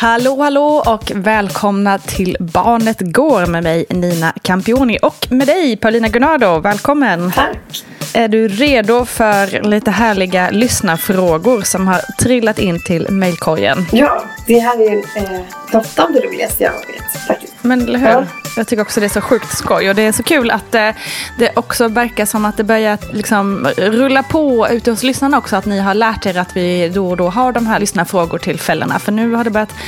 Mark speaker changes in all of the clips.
Speaker 1: Hallå, hallå och välkomna till Barnet Går med mig Nina Campioni och med dig Paulina Gunnardo. Välkommen!
Speaker 2: Tack!
Speaker 1: Är du redo för lite härliga lyssnarfrågor som har trillat in till mejlkorgen?
Speaker 2: Ja, det här är eh, något av det roligaste jag vet faktiskt.
Speaker 1: Men eller hur?
Speaker 2: Ja.
Speaker 1: Jag tycker också det är så sjukt skoj och det är så kul att eh, det också verkar som att det börjar liksom rulla på ute hos lyssnarna också. Att ni har lärt er att vi då och då har de här lyssnarfrågor till fällorna. För nu har det börjat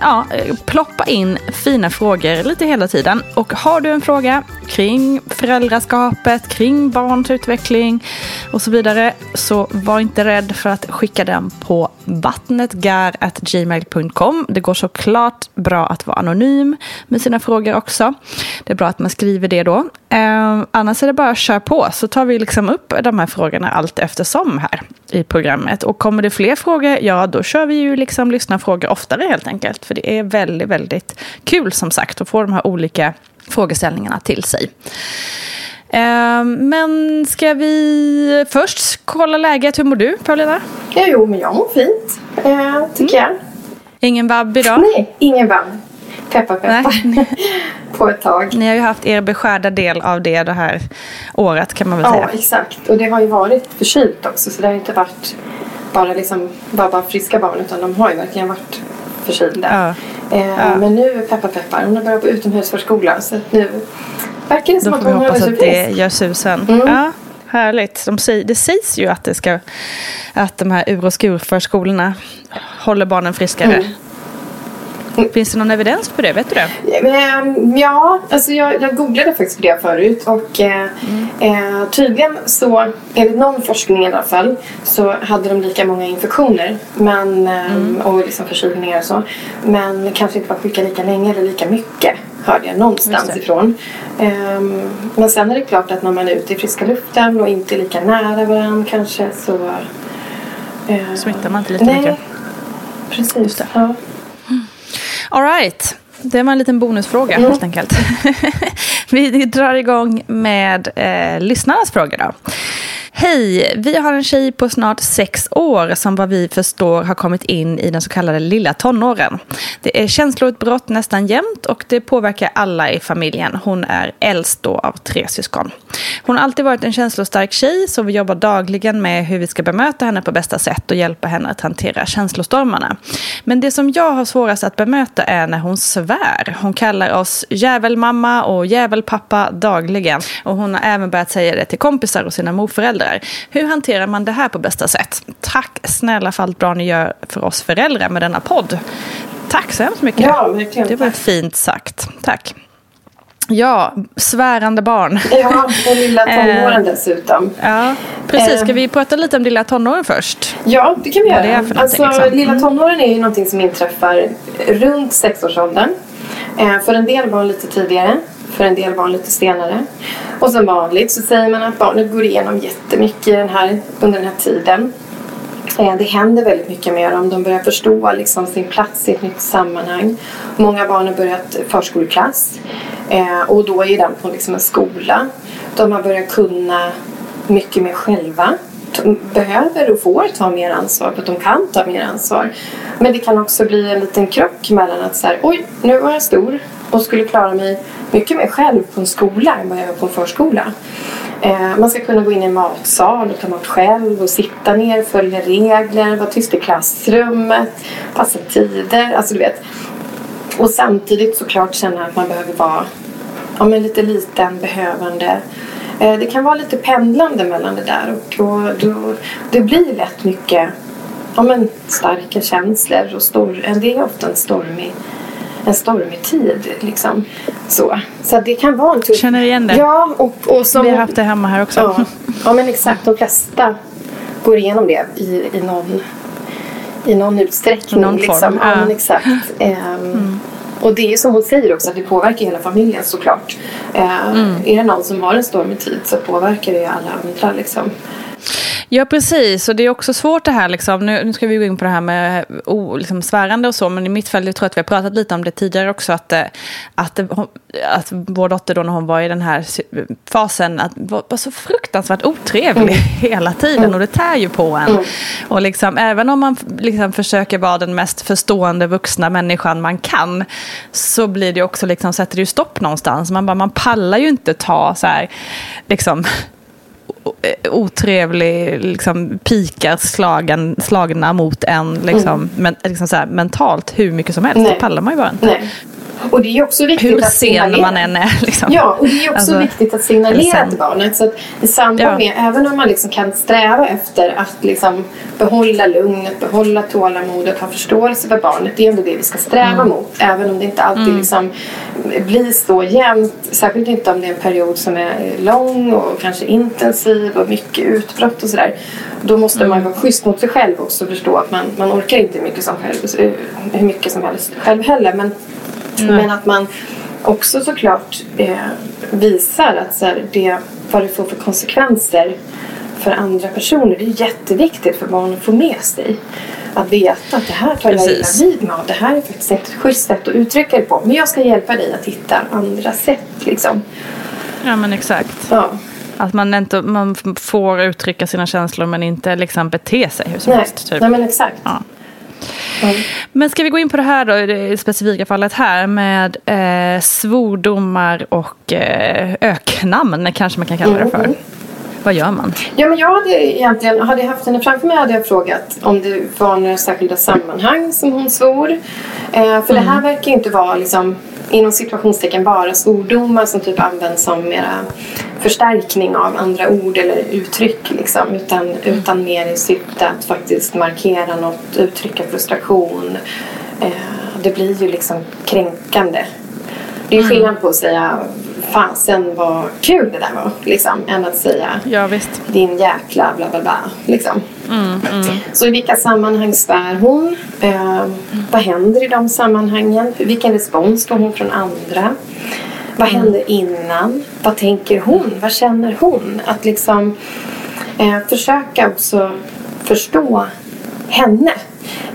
Speaker 1: ja, ploppa in fina frågor lite hela tiden. Och har du en fråga kring föräldraskapet, kring barns utveckling och så vidare så var inte rädd för att skicka den på vattnetgar.gmail.com. Det går såklart bra att vara anonym med sina frågor också. Det är bra att man skriver det då. Eh, annars är det bara att köra på så tar vi liksom upp de här frågorna allt eftersom här i programmet. Och kommer det fler frågor, ja då kör vi ju liksom lyssnarfrågor oftare helt enkelt. För det är väldigt, väldigt kul som sagt att få de här olika frågeställningarna till sig. Eh, men ska vi först kolla läget? Hur mår du Paulina?
Speaker 2: Ja, jo, men jag mår fint, eh, tycker jag.
Speaker 1: Ingen vabb idag?
Speaker 2: Nej, ingen vabb. Peppar, peppar.
Speaker 1: Nej.
Speaker 2: På ett tag.
Speaker 1: Ni har ju haft er beskärda del av det det här året kan man väl
Speaker 2: Ja,
Speaker 1: säga.
Speaker 2: exakt. Och det har ju varit förkylt också så det har inte varit bara liksom bara, bara friska barn utan de har ju verkligen varit förkylda.
Speaker 1: Ja.
Speaker 2: Eh,
Speaker 1: Ja.
Speaker 2: Men nu, peppar peppar, hon har börjat på utomhusförskola så nu verkar det som
Speaker 1: Då
Speaker 2: att hon
Speaker 1: hoppas
Speaker 2: håller
Speaker 1: att det gör susen.
Speaker 2: Mm.
Speaker 1: Ja, härligt. De säger, det sägs ju att, det ska, att de här ur och skurförskolorna håller barnen friskare.
Speaker 2: Mm.
Speaker 1: Finns det någon evidens på det? Vet du det?
Speaker 2: Ehm, Ja, alltså jag, jag googlade faktiskt på det förut och eh, eh, tydligen så, enligt någon forskning i alla fall, så hade de lika många infektioner men, ehm, och liksom förkylningar och så. Men kanske inte var sjuka lika länge eller lika mycket hörde jag någonstans
Speaker 1: Just
Speaker 2: ifrån. Ehm, men sen är det klart att när man är ute i friska luften och inte lika nära varandra kanske så Eh,
Speaker 1: Smittar man inte lite
Speaker 2: nej,
Speaker 1: mycket?
Speaker 2: precis.
Speaker 1: det.
Speaker 2: Ja.
Speaker 1: All right. Det var en liten bonusfråga
Speaker 2: Mm.
Speaker 1: helt enkelt. vi drar igång med eh, lyssnarnas frågor då. Hej, vi har en tjej på snart sex år som vad vi förstår har kommit in i den så kallade lilla tonåren. Det är känsloutbrott nästan jämt och det påverkar alla i familjen. Hon är äldst då av tre syskon. Hon har alltid varit en känslostark tjej så vi jobbar dagligen med hur vi ska bemöta henne på bästa sätt och hjälpa henne att hantera känslostormarna. Men det som jag har svårast att bemöta är när hon svär. Hon kallar oss djävulmamma och djävulpappa dagligen. Och hon har även börjat säga det till kompisar och sina morföräldrar. Hur hanterar man det här på bästa sätt? Tack snälla för allt bra ni gör för oss föräldrar med denna podd. Tack så hemskt mycket.
Speaker 2: Ja, verkligen.
Speaker 1: Det var fint sagt. Tack. Ja, svärande barn.
Speaker 2: Ja, och lilla tonåren dessutom.
Speaker 1: Ja, precis. Ska
Speaker 2: Eh.
Speaker 1: vi prata lite om lilla tonåren först?
Speaker 2: Ja, det kan vi göra.
Speaker 1: det är för
Speaker 2: alltså,
Speaker 1: liksom.
Speaker 2: Lilla tonåren är ju någonting som inträffar runt sexårsåldern. Eh, för en del barn lite tidigare, för en del barn lite senare. Och som vanligt så säger man att barnet går igenom jättemycket den här, under den här tiden. Eh, det händer väldigt mycket med dem. De börjar förstå liksom sin plats i ett nytt sammanhang. Många barn har börjat förskoleklass. Eh, och då är den på liksom en skola. De har börjat kunna mycket mer själva. De behöver och får ta mer ansvar att de kan ta mer ansvar. Men det kan också bli en liten krock mellan att så här, oj, nu var jag stor och skulle klara mig mycket mer själv på en skola än vad jag gör på en förskola. Eh, man ska kunna gå in i en matsal och ta mat själv och sitta ner, följa regler, vara tyst i klassrummet, passa tider. Alltså du vet. Och samtidigt såklart känna att man behöver vara ja, men lite liten, behövande. Eh, det kan vara lite pendlande mellan det där och, och då, det blir lätt mycket ja, men starka känslor och stor, det är ofta en stormig en stormig tid. Liksom. Så, så det kan vara en tuff...
Speaker 1: Känner igen det.
Speaker 2: Ja, och, och som...
Speaker 1: Vi har haft det hemma här också.
Speaker 2: Ja, ja men exakt. De flesta går igenom det i, i, någon, i någon utsträckning.
Speaker 1: I någon form,
Speaker 2: liksom. Ja,
Speaker 1: ja.
Speaker 2: exakt. Ehm, Och det är som hon säger också att det påverkar hela familjen såklart. Ehm, Är det någon som har en stormig tid så påverkar det alla andra liksom.
Speaker 1: Ja, precis. Och det är också svårt det här. Liksom. Nu, nu ska vi gå in på det här med oh, liksom svärande och så. Men i mitt fall, jag tror att vi har pratat lite om det tidigare också. Att, eh, att, det- hon- att vår dotter då när hon var i den här fasen att var, var så fruktansvärt otrevlig hela tiden. Och det tär ju på en. Och liksom, även om man liksom försöker vara den mest förstående vuxna människan man kan. Så blir det också liksom, sätter det ju stopp någonstans. Man, bara, man pallar ju inte ta så här, liksom otrevlig liksom, pikar slagen, slagna mot en liksom, men, liksom så här, mentalt hur mycket som helst.
Speaker 2: Nej.
Speaker 1: Det pallar man ju bara inte.
Speaker 2: Nej. Och det är också viktigt
Speaker 1: Hur
Speaker 2: att
Speaker 1: sen man än är. Liksom.
Speaker 2: Ja, och det är också
Speaker 1: Alltså,
Speaker 2: viktigt att signalera till barnet. Så att i samband
Speaker 1: Ja.
Speaker 2: med, även om man liksom kan sträva efter att liksom behålla lugnet, behålla tålamodet, ha förståelse för barnet. Det är ändå det vi ska sträva
Speaker 1: Mm.
Speaker 2: mot. Även om det inte alltid liksom blir så jämnt. Särskilt inte om det är en period som är lång och kanske intensiv och mycket utbrott och sådär. Då måste
Speaker 1: Mm.
Speaker 2: man vara schysst mot sig själv också och förstå att man, man orkar inte mycket som själv, hur mycket som helst själv heller. Men men att man också såklart eh, visar att så här, det, vad det får för konsekvenser för andra personer. Det är jätteviktigt för barn att få med sig. Att veta att det här tar jag illa vid med. och Det här är faktiskt ett schysst sätt att uttrycka det på. Men jag ska hjälpa dig att hitta andra sätt. Liksom.
Speaker 1: Ja, men exakt.
Speaker 2: Ja.
Speaker 1: Att man, inte, man får uttrycka sina känslor men inte liksom bete sig hur som
Speaker 2: Nej.
Speaker 1: helst. Typ.
Speaker 2: Nej, men exakt.
Speaker 1: Ja. Men ska vi gå in på det här då, det specifika fallet här med eh, svordomar och eh, öknamn kanske man kan kalla det för.
Speaker 2: Mm.
Speaker 1: Vad gör man?
Speaker 2: Ja, men jag hade egentligen, hade jag haft henne framför mig hade jag frågat om det var några särskilda sammanhang som hon svor. Eh, för det här verkar ju inte vara liksom, inom situationstecken bara svordomar som typ används som mera förstärkning av andra ord eller uttryck. Liksom, utan, utan mer i syfte att faktiskt markera något, uttrycka frustration. Eh, det blir ju liksom kränkande. Det är ju skillnad på att säga fasen vad kul det där var. Liksom, än att säga
Speaker 1: Ja,
Speaker 2: din jäkla bla bla bla. Liksom. Så i vilka sammanhang svär hon? Eh, vad händer i de sammanhangen? Vilken respons får hon från andra? Vad händer innan? Vad tänker hon? Vad känner hon? Att liksom eh, försöka också förstå henne.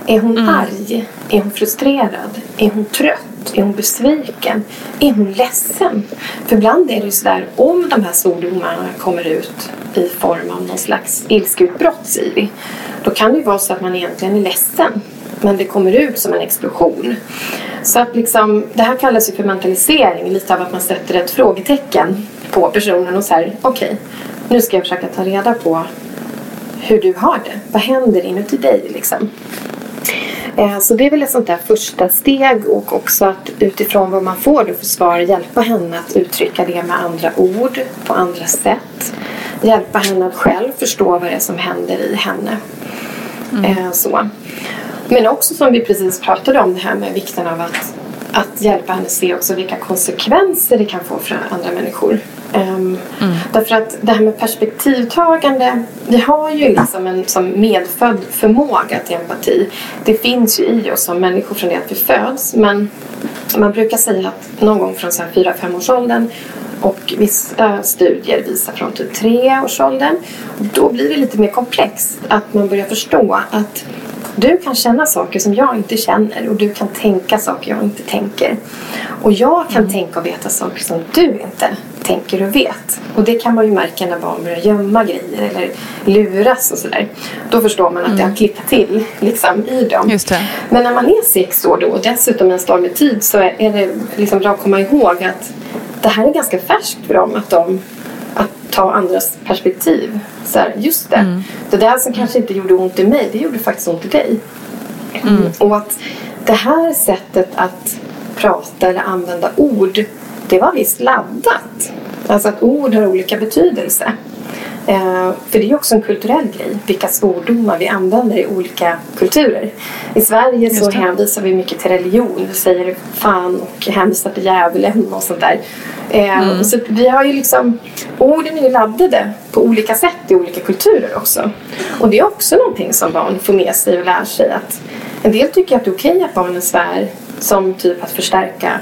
Speaker 2: Är hon mm. arg? Är hon frustrerad? Är hon trött? Är hon besviken? Är hon ledsen? För ibland är det ju sådär, om de här svordomarna kommer ut i form av någon slags ilskeutbrott, säger vi. Då kan det ju vara så att man egentligen är ledsen. Men det kommer ut som en explosion. Så att liksom, det här kallas ju för mentalisering. Lite av att man sätter ett frågetecken på personen och säger okej, okay, nu ska jag försöka ta reda på hur du har det. Vad händer inuti dig liksom? Eh, så det är väl ett sånt där första steg och också att utifrån vad man får då för svar hjälpa henne att uttrycka det med andra ord, på andra sätt. Hjälpa henne att själv förstå vad det är som händer i henne. Mm. Eh, så. Men också som vi precis pratade om det här med vikten av att, att hjälpa henne se också vilka konsekvenser det kan få för andra människor. Um, mm. Därför att det här med perspektivtagande, vi har ju liksom en som medfödd förmåga till empati. Det finns ju i oss som människor från det att vi föds. Men man brukar säga att någon gång från 4-5 års åldern och vissa studier visar från typ 3 års åldern. Då blir det lite mer komplext. Att man börjar förstå att du kan känna saker som jag inte känner och du kan tänka saker jag inte tänker. Och jag kan mm. tänka och veta saker som du inte tänker och vet. Och det kan man ju märka när barn börjar gömma grejer eller luras och sådär. Då förstår man att mm. det har mm. klippt till liksom, i dem. Men när man är sex år då och dessutom en slag med tid så är det liksom bra att komma ihåg att det här är ganska färskt för dem att de ta andras perspektiv. Så här, just det, mm. det där som kanske inte gjorde ont i mig, det gjorde faktiskt ont i dig. Mm. Och att det här sättet att prata eller använda ord, det var visst laddat. Alltså att ord har olika betydelse. Eh, för det är också en kulturell grej, vilka svordomar vi använder i olika kulturer. I Sverige så hänvisar vi mycket till religion. Vi säger fan och hänvisar till djävulen och sånt där. Eh, mm. Så vi har ju liksom, orden är ju laddade på olika sätt i olika kulturer också. Och det är också någonting som barn får med sig och lär sig. Att en del tycker att det är okej att barnen svär som typ att förstärka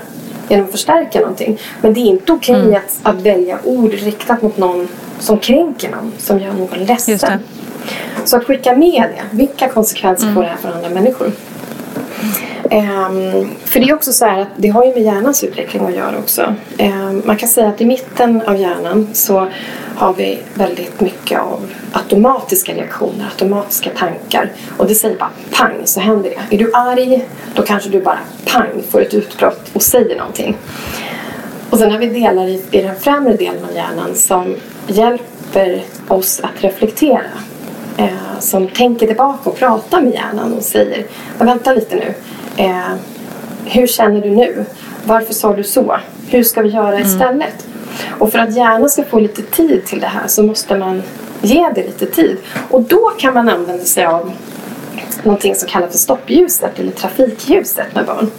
Speaker 2: genom att förstärka någonting. Men det är inte okej okay mm. att, att välja ord riktat mot någon som kränker någon, som gör någon ledsen. Så att skicka med det. Vilka konsekvenser mm. får det här för andra människor? Um, för det är också så här att det har ju med hjärnans utveckling att göra också. Um, man kan säga att i mitten av hjärnan så har vi väldigt mycket av automatiska reaktioner, automatiska tankar. Och det säger bara pang så händer det. Är du arg, då kanske du bara pang får ett utbrott och säger någonting. Och sen har vi delar i, i den främre delen av hjärnan som hjälper oss att reflektera. Ehm, som tänker tillbaka och pratar med hjärnan och säger vänta lite nu. Eh, hur känner du nu? Varför sa du så? Hur ska vi göra mm. istället? Och för att hjärnan ska få lite tid till det här så måste man ge det lite tid. Och då kan man använda sig av någonting som kallas för stoppljuset eller trafikljuset med barn.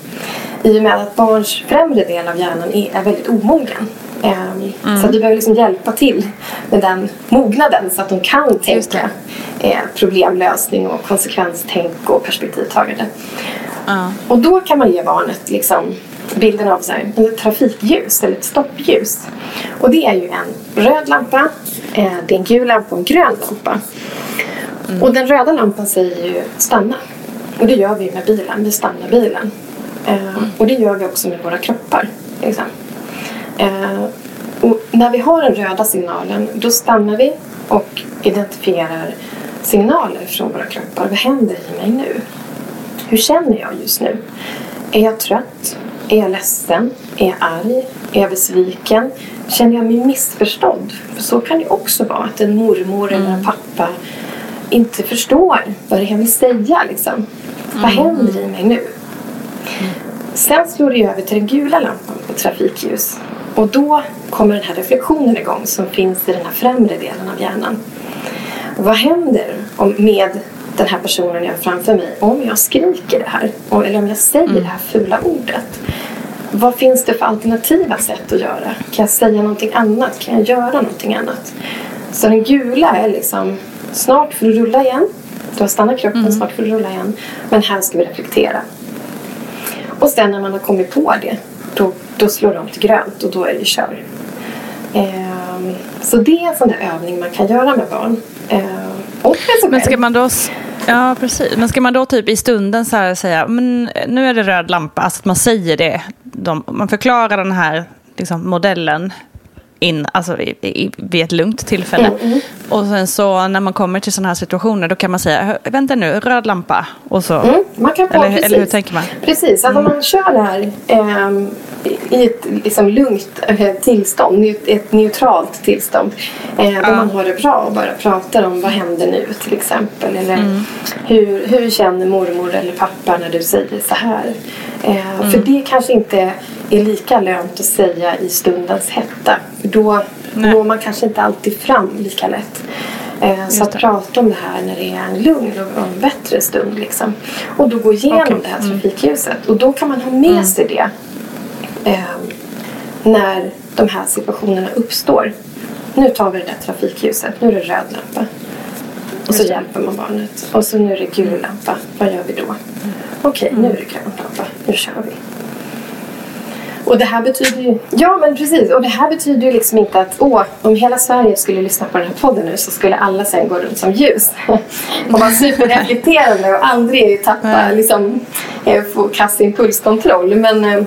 Speaker 2: I och med att barns främre del av hjärnan är väldigt omogen. Mm. Så vi behöver liksom hjälpa till med den mognaden så att de kan tänka eh, problemlösning och konsekvenstänk och perspektivtagande. Mm. Och då kan man ge barnet liksom bilden av så här, ett trafikljus eller ett stoppljus. Och det är ju en röd lampa, eh, det är en gul lampa och en grön lampa. Mm. Och den röda lampan säger ju stanna. Och det gör vi med bilen, vi stannar bilen. Eh, och det gör vi också med våra kroppar. Liksom. Och när vi har den röda signalen då stannar vi och identifierar signaler från våra kroppar. Vad händer i mig nu? Hur känner jag just nu? Är jag trött? Är jag ledsen? Är jag arg? Är jag besviken? Känner jag mig missförstådd? För så kan det också vara att en mormor mm. eller en pappa inte förstår vad det är jag vill säga. Liksom. Mm. Vad händer i mig nu? Sen slår det över till den gula lampan på trafikljus. Och då kommer den här reflektionen igång som finns i den här främre delen av hjärnan. Vad händer om med den här personen jag har framför mig om jag skriker det här? Eller om jag säger mm. det här fula ordet? Vad finns det för alternativa sätt att göra? Kan jag säga någonting annat? Kan jag göra någonting annat? Så den gula är liksom snart får du rulla igen. Du har stannat kroppen, mm. snart får du rulla igen. Men här ska vi reflektera. Och sen när man har kommit på det, då, då slår de till grönt och då är det kör. Eh, så det är en sån där övning man kan göra med barn. Eh,
Speaker 1: Men ska man då Ja, precis. Men ska man då typ i stunden så här säga, men nu är det röd lampa, alltså att man säger det. De, man förklarar den här liksom, modellen in, alltså i, i, vid ett lugnt tillfälle. Mm, mm. Och sen så när man kommer till sådana här situationer då kan man säga, vänta nu, röd lampa. Och så,
Speaker 2: mm, man kan få,
Speaker 1: eller, precis. eller hur tänker man?
Speaker 2: Precis, att om man kör det här eh, i ett liksom, lugnt eh, tillstånd, ett, ett neutralt tillstånd. Eh, ja. Där man har det bra och bara pratar om vad händer nu till exempel. Eller mm. hur, hur känner mormor eller pappa när du säger så här. Eh, mm. För det kanske inte är lika lönt att säga i stundens hetta. För då når man kanske inte alltid fram lika lätt. Eh, så att prata om det här när det är en lugn och en bättre stund. Liksom. Och då gå igenom okay. det här mm. trafikljuset. Och då kan man ha med mm. sig det eh, när de här situationerna uppstår. Nu tar vi det där trafikljuset. Nu är det röd lampa. Och så hjälper man barnet. Och så nu är det gul lampa. Vad gör vi då? Okej, okay, nu är det grön lampa. Nu kör vi. Och det här betyder ju... Ja, men precis. Och det här betyder ju liksom inte att åh, om hela Sverige skulle lyssna på den här podden nu så skulle alla sen gå runt som ljus. och vara superreflekterande och aldrig tappa, liksom, eh, få kass impulskontroll. Men eh,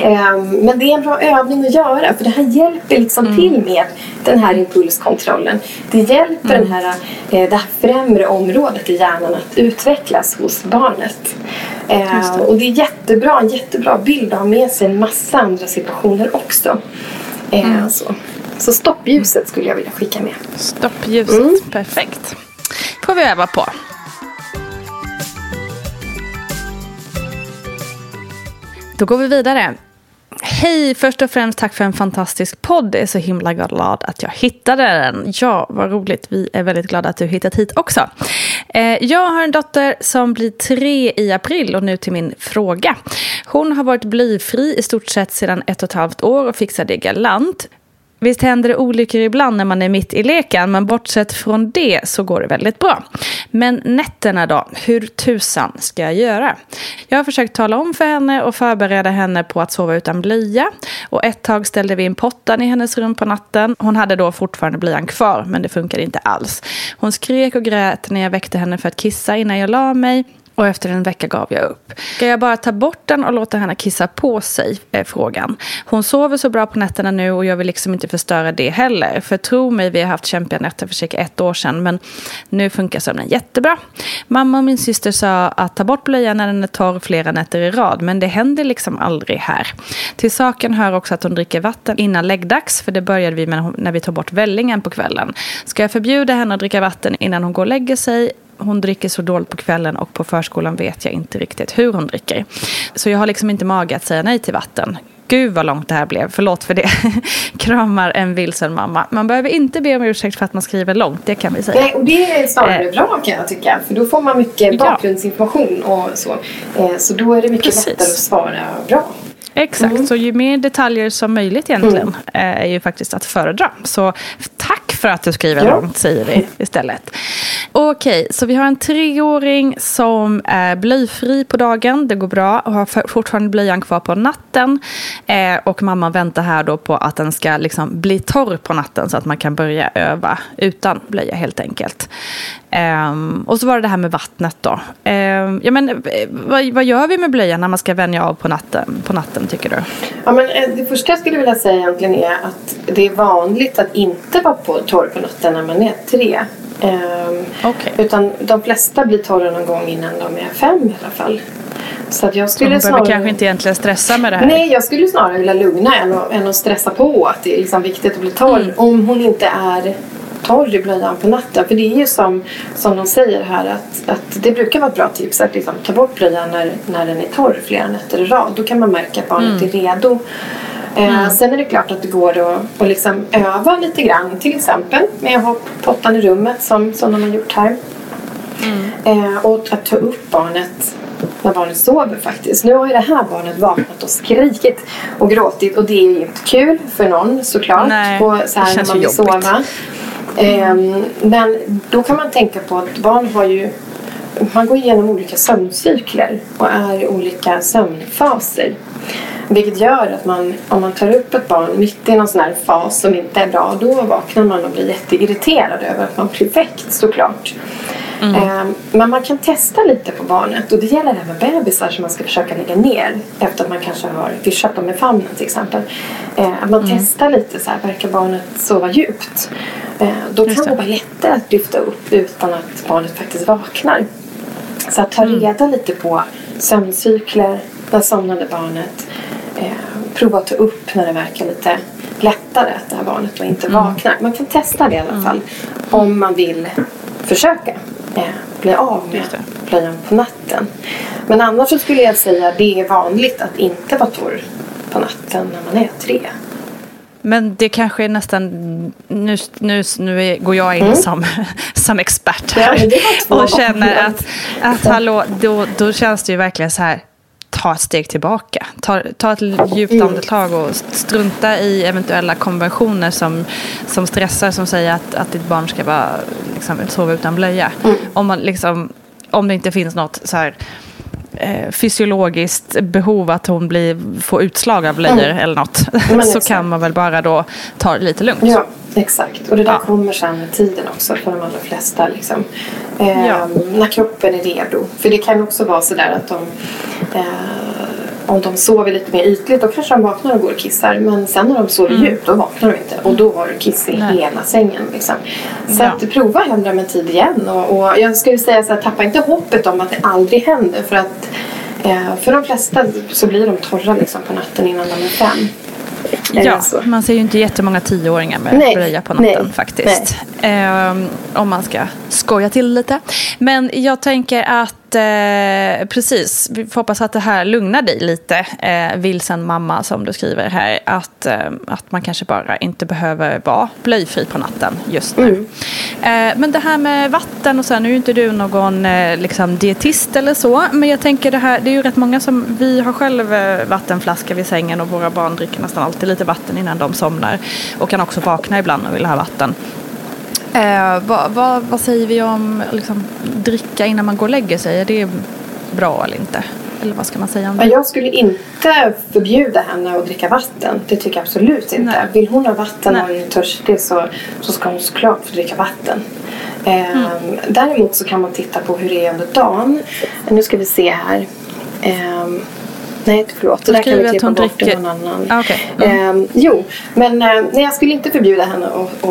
Speaker 2: men det är en bra övning att göra för det här hjälper liksom mm. till med den här impulskontrollen. Det hjälper mm. den här, eh, det här främre området i hjärnan att utvecklas hos barnet. Ehm, det. Och det är jättebra, en jättebra bild att ha med sig en massa andra situationer också. Ehm, mm. Så. så stoppljuset skulle jag vilja skicka med.
Speaker 1: Stoppljuset, mm. perfekt. får vi öva på. Då går vi vidare. Hej! Först och främst tack för en fantastisk podd. Jag är så himla glad att jag hittade den. Ja, vad roligt. Vi är väldigt glada att du hittat hit också. Eh, jag har en dotter som blir tre i april och nu till min fråga. Hon har varit blyfri i stort sett sedan ett och ett halvt år och fixar det galant. Visst händer det olyckor ibland när man är mitt i leken, men bortsett från det så går det väldigt bra. Men nätterna då, hur tusan ska jag göra? Jag har försökt tala om för henne och förbereda henne på att sova utan blöja. Och ett tag ställde vi in pottan i hennes rum på natten. Hon hade då fortfarande blöjan kvar, men det funkade inte alls. Hon skrek och grät när jag väckte henne för att kissa innan jag la mig. Och efter en vecka gav jag upp. Ska jag bara ta bort den och låta henne kissa på sig? Är frågan. Hon sover så bra på nätterna nu och jag vill liksom inte förstöra det heller. För tro mig, vi har haft kämpiga nätter för cirka ett år sedan. Men nu funkar sömnen jättebra. Mamma och min syster sa att ta bort blöjan när den är torr flera nätter i rad. Men det händer liksom aldrig här. Till saken hör också att hon dricker vatten innan läggdags. För det började vi med när vi tar bort vällingen på kvällen. Ska jag förbjuda henne att dricka vatten innan hon går och lägger sig? Hon dricker så dåligt på kvällen och på förskolan vet jag inte riktigt hur hon dricker. Så jag har liksom inte mage att säga nej till vatten. Gud vad långt det här blev, förlåt för det. Kramar en vilsen mamma. Man behöver inte be om ursäkt för att man skriver långt, det kan vi säga.
Speaker 2: Nej, och det är snarare eh. bra kan jag tycka. För då får man mycket bakgrundsinformation och så. Eh, så då är det mycket Precis. lättare att svara bra.
Speaker 1: Exakt, mm. så ju mer detaljer som möjligt egentligen mm. är ju faktiskt att föredra. Så tack för att du skriver ja. långt säger vi istället. Okej, så vi har en treåring som är blöjfri på dagen. Det går bra och har fortfarande blöjan kvar på natten. Eh, och mamma väntar här då på att den ska liksom bli torr på natten så att man kan börja öva utan blöja helt enkelt. Um, och så var det det här med vattnet då. Um, ja, men, vad, vad, gör vi med blöjan när man ska vänja av på natten, på natten tycker du?
Speaker 2: Ja, men, eh, det första jag skulle vilja säga egentligen är att det är vanligt att inte vara på torr på natten när man är tre. Um, okay. Utan de flesta blir torra någon gång innan de är fem i alla fall.
Speaker 1: Så att jag skulle så snarare... kanske inte egentligen stressa med det här?
Speaker 2: Nej, jag skulle snarare vilja lugna än att, än att stressa på att det är liksom viktigt att bli torr. Mm. Om hon inte är torr i blöjan på natten. För det är ju som, som de säger här att, att det brukar vara ett bra tips att liksom ta bort blöjan när, när den är torr flera nätter i rad. Då kan man märka att barnet mm. är redo. Eh, mm. sen är det klart att det går att, att liksom öva lite grann. Till exempel med att ha pottan i rummet som, som de har gjort här. Mm. Eh, och att ta upp barnet när barnet sover faktiskt. Nu har ju det här barnet vaknat och skrikit och gråtit och det är ju inte kul för någon såklart.
Speaker 1: Nej,
Speaker 2: på, så här, när man vill sova. Mm. men då kan man tänka på att barn har ju man går igenom olika sömncykler och är i olika sömnfaser. Vilket gör att man, om man tar upp ett barn mitt i någon sån här fas som inte är bra, då vaknar man och blir jätteirriterad över att man blir väckt såklart. Mm. Eh, men man kan testa lite på barnet och det gäller även bebisar som man ska försöka lägga ner efter att man kanske har vischat dem i famnen till exempel. Eh, att man mm. testar lite så här, verkar barnet sova djupt? Eh, då kan det vara lättare att lyfta upp utan att barnet faktiskt vaknar. Så att ta mm. reda lite på sömncykler, när somnade barnet? Eh, prova att ta upp när det verkar lite lättare att det här barnet inte mm. vaknar. Man kan testa det i alla mm. fall om man vill försöka eh, bli av med blöjan på natten. Men annars så skulle jag säga att det är vanligt att inte vara torr på natten när man är tre.
Speaker 1: Men det kanske är nästan, nu, nu, nu går jag in mm. som, som expert här ja, och känner att, att hallå, då, då känns det ju verkligen så här, ta ett steg tillbaka. Ta, ta ett djupt mm. andetag och strunta i eventuella konventioner som, som stressar, som säger att, att ditt barn ska bara liksom, sova utan blöja. Mm. Om, man, liksom, om det inte finns något så här, eh, fysiologiskt behov att hon blir, får utslag av blöjor mm. eller något. så kan man väl bara då ta det lite lugnt.
Speaker 2: Ja, exakt. Och det där ja. kommer sen med tiden också för de allra flesta. Liksom. Eh, ja. När kroppen är redo. För det kan också vara sådär att de eh, om de sover lite mer ytligt då kanske de vaknar och går och kissar. Men sen när de sover mm. djupt då vaknar de inte. Och då har du kiss i Nej. hela sängen. Liksom. Så ja. att prova hellre med tid igen. Och, och jag skulle säga så här, tappa inte hoppet om att det aldrig händer. För att eh, för de flesta så blir de torra liksom, på natten innan de är fem.
Speaker 1: Ja, man ser ju inte jättemånga tioåringar med nej, blöja på natten nej, faktiskt. Nej. Um, om man ska skoja till lite. Men jag tänker att eh, precis, vi får hoppas att det här lugnar dig lite, eh, vilsen mamma som du skriver här. Att, eh, att man kanske bara inte behöver vara blöjfri på natten just nu. Mm. Eh, men det här med vatten och så, nu är inte du någon eh, liksom, dietist eller så. Men jag tänker det här, det är ju rätt många som, vi har själv eh, vattenflaska vid sängen och våra barn dricker nästan alltid lite vatten innan de somnar. Och kan också vakna ibland och vill ha vatten. Eh, vad, vad, vad, säger vi om liksom, dricka innan man går och lägger sig? Är det bra eller inte? Eller vad ska man säga om det?
Speaker 2: Jag skulle inte förbjuda henne att dricka vatten. Det tycker jag absolut inte. Nej. Vill hon ha vatten och är törstig så, så ska hon såklart få dricka vatten. Eh, mm. Däremot så kan man titta på hur det är under dagen. Nu ska vi se här. Eh, Nej, förlåt. Det där kan vi klippa bort dricker... någon annan.
Speaker 1: Ah, okay. mm.
Speaker 2: eh, jo, men eh, nej, jag skulle inte förbjuda henne att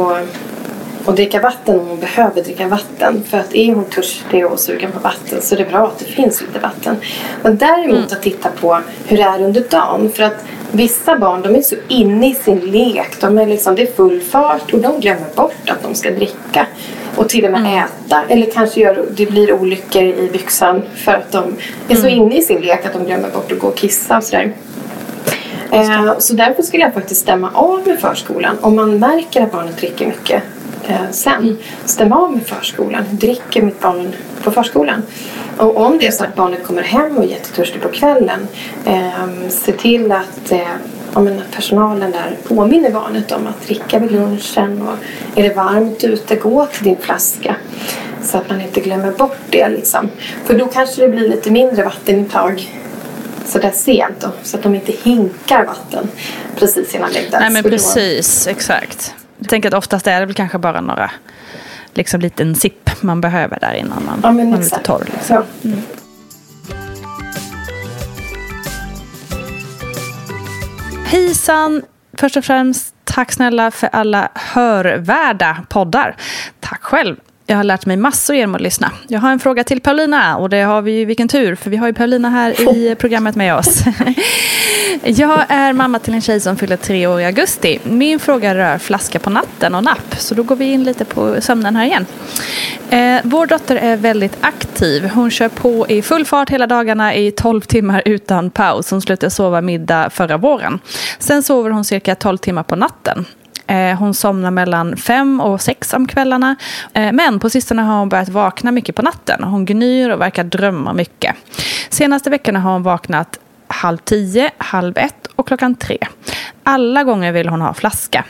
Speaker 2: och dricka vatten om hon behöver dricka vatten. För att är hon törstig och sugen på vatten så är det bra att det finns lite vatten. Men däremot mm. att titta på hur det är under dagen. För att vissa barn de är så inne i sin lek. De är liksom, det är full fart och de glömmer bort att de ska dricka. Och till och med mm. äta. Eller kanske gör, det blir olyckor i byxan för att de är så mm. inne i sin lek att de glömmer bort att gå och kissa och sådär. Eh, så därför skulle jag faktiskt stämma av med förskolan. Om man märker att barnet dricker mycket eh, sen. Stäm av med förskolan. Dricker mitt barn på förskolan? Och om det är så att barnet kommer hem och är jättetörstig på kvällen. Eh, se till att eh, om personalen där påminner barnet om att dricka vid lunchen. Och är det varmt ute, gå till din flaska. Så att man inte glömmer bort det. Liksom. För då kanske det blir lite mindre vattenintag sådär sent då, så att de inte hinkar vatten precis innan läggdags.
Speaker 1: Nej men precis, exakt. Jag tänker att oftast är det väl kanske bara några liksom liten sipp man behöver där innan man, ja, man är lite torr. Liksom. Ja. Mm. Hejsan! Först och främst, tack snälla för alla hörvärda poddar. Tack själv. Jag har lärt mig massor genom att lyssna. Jag har en fråga till Paulina och det har vi ju, vilken tur, för vi har ju Paulina här i programmet med oss. Jag är mamma till en tjej som fyller tre år i augusti. Min fråga rör flaska på natten och napp, så då går vi in lite på sömnen här igen. Eh, vår dotter är väldigt aktiv. Hon kör på i full fart hela dagarna i 12 timmar utan paus. Hon slutade sova middag förra våren. Sen sover hon cirka 12 timmar på natten. Eh, hon somnar mellan fem och sex om kvällarna. Eh, men på sistone har hon börjat vakna mycket på natten. Hon gnyr och verkar drömma mycket. Senaste veckorna har hon vaknat halv tio, halv ett och klockan tre. Alla gånger vill hon ha flaska.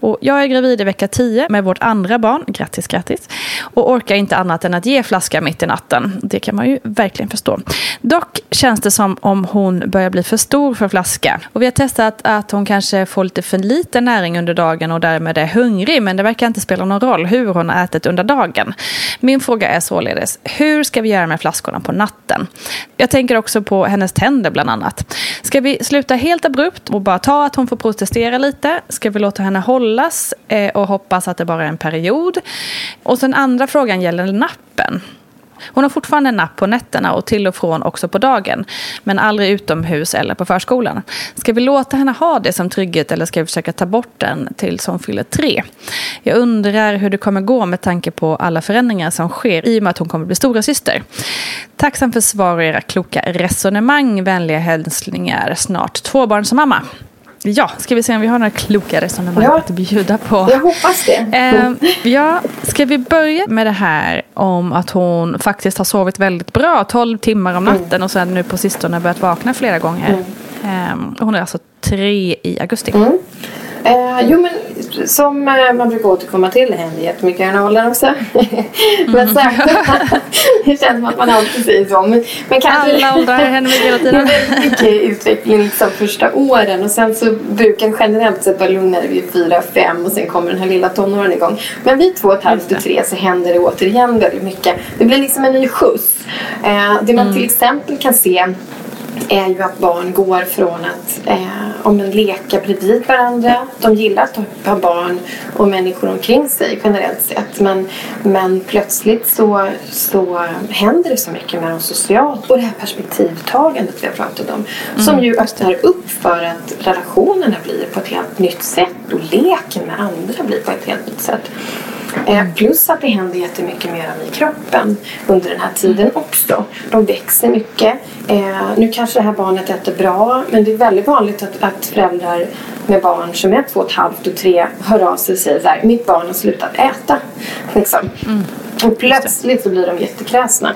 Speaker 1: Och jag är gravid i vecka 10 med vårt andra barn, grattis grattis, och orkar inte annat än att ge flaska mitt i natten. Det kan man ju verkligen förstå. Dock känns det som om hon börjar bli för stor för flaska. Och vi har testat att hon kanske får lite för lite näring under dagen och därmed är hungrig, men det verkar inte spela någon roll hur hon har ätit under dagen. Min fråga är således, hur ska vi göra med flaskorna på natten? Jag tänker också på hennes tänder bland annat. Ska vi sluta helt abrupt och bara ta att hon får protestera lite? Ska vi låta henne hållas eh, och hoppas att det bara är en period? Och sen andra frågan gäller nappen. Hon har fortfarande napp på nätterna och till och från också på dagen. Men aldrig utomhus eller på förskolan. Ska vi låta henne ha det som trygghet eller ska vi försöka ta bort den tills hon fyller tre? Jag undrar hur det kommer gå med tanke på alla förändringar som sker i och med att hon kommer bli stora syster. Tacksam för svar och era kloka resonemang. Vänliga hälsningar. Snart tvåbarnsmamma. Ja, ska vi se om vi har några kloka resonemang ja, att bjuda på.
Speaker 2: Jag hoppas det.
Speaker 1: Eh, ja, ska vi börja med det här om att hon faktiskt har sovit väldigt bra, 12 timmar om natten mm. och sen nu på sistone börjat vakna flera gånger. Mm. Eh, hon är alltså tre i augusti.
Speaker 2: Mm. Eh, jo men som eh, man brukar återkomma till, det händer jättemycket i den åldern också. men så, det känns som att man alltid säger så. Men, men
Speaker 1: kanske, Alla åldrar händer mycket hela tiden.
Speaker 2: mycket utveckling liksom första åren och sen så brukar generellt sett vara lugnare vid fyra, fem och sen kommer den här lilla tonåren igång. Men vid två och ett halvt och tre så händer det återigen väldigt mycket. Det blir liksom en ny skjuts. Eh, det man mm. till exempel kan se är ju att barn går från att eh, om en leka bredvid varandra. De gillar att ha barn och människor omkring sig generellt sett. Men, men plötsligt så, så händer det så mycket med dem socialt. Och det här perspektivtagandet vi har pratat om. Mm. Som ju öppnar upp för att relationerna blir på ett helt nytt sätt. Och leken med andra blir på ett helt nytt sätt. Mm. plus att det händer jättemycket mer i kroppen under den här tiden också. De växer mycket. Eh, nu kanske det här barnet äter bra men det är väldigt vanligt att, att föräldrar med barn som är två och ett halvt och tre hör av sig och säger så här, mitt barn har slutat äta. Liksom. Mm. Och plötsligt så blir de jättekräsna.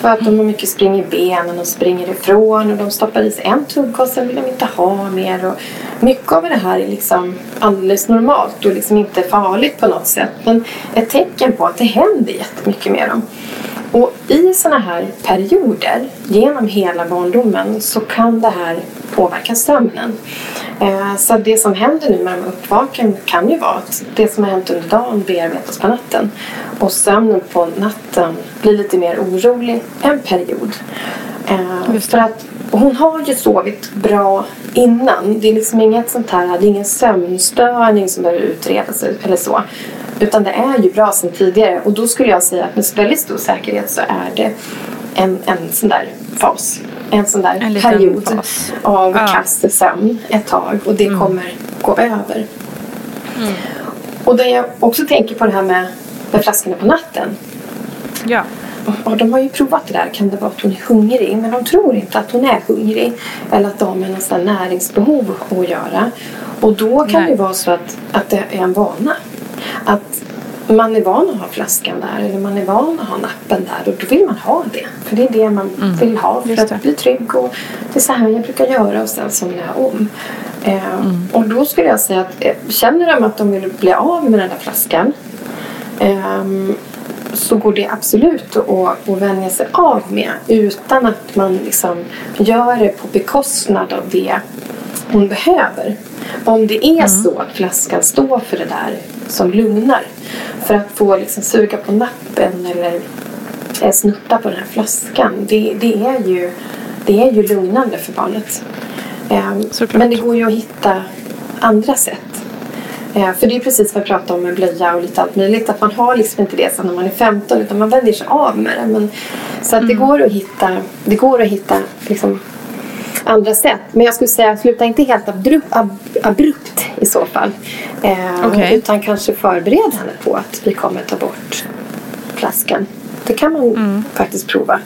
Speaker 2: För att de har mycket spring i benen och springer ifrån och de stoppar i sig en tuggkast och sen vill de inte ha mer. Och mycket av det här är liksom alldeles normalt och liksom inte farligt på något sätt. Men ett tecken på att det händer jättemycket med dem. Och i sådana här perioder genom hela barndomen så kan det här påverka sömnen. Eh, så det som händer nu med uppvaken kan ju vara att det som har hänt under dagen bearbetas på natten. Och sömnen på natten blir lite mer orolig en period. Eh, för att hon har ju sovit bra innan. Det är liksom inget sånt här, det är ingen sömnstörning som behöver utredas eller så. Utan det är ju bra sedan tidigare. Och då skulle jag säga att med väldigt stor säkerhet så är det en, en sån där fas. En sån där en period fas. av ja. kass sömn ett tag. Och det mm. kommer gå över. Mm. Och det jag också tänker på det här med, med flaskorna på natten.
Speaker 1: Ja.
Speaker 2: Och de har ju provat det där. Kan det vara att hon är hungrig? Men de tror inte att hon är hungrig. Eller att de har något näringsbehov att göra. Och då kan Nej. det vara så att, att det är en vana. Att man är van att ha flaskan där eller man är van att ha nappen där och då vill man ha det. För det är det man mm. vill ha för att bli trygg och det är så här jag brukar göra och sen somnar jag om. Eh, mm. Och då skulle jag säga att eh, känner de att de vill bli av med den där flaskan eh, så går det absolut att, att vänja sig av med utan att man liksom gör det på bekostnad av det hon behöver. Om det är mm. så att flaskan står för det där som lugnar. För att få liksom suga på nappen eller eh, snutta på den här flaskan. Det, det, är, ju, det är ju lugnande för barnet. Um, men det går ju att hitta andra sätt. Uh, för det är precis vad jag pratade om med blöja och lite allt möjligt. Att man har liksom inte det sen när man är 15 utan man vänjer sig av med det. Men, så att mm. det går att hitta, det går att hitta liksom, andra sätt. Men jag skulle säga sluta inte helt abrupt, ab, abrupt i så fall. Eh, okay. Utan kanske förbered henne på att vi kommer ta bort flaskan. Det kan man mm. faktiskt prova.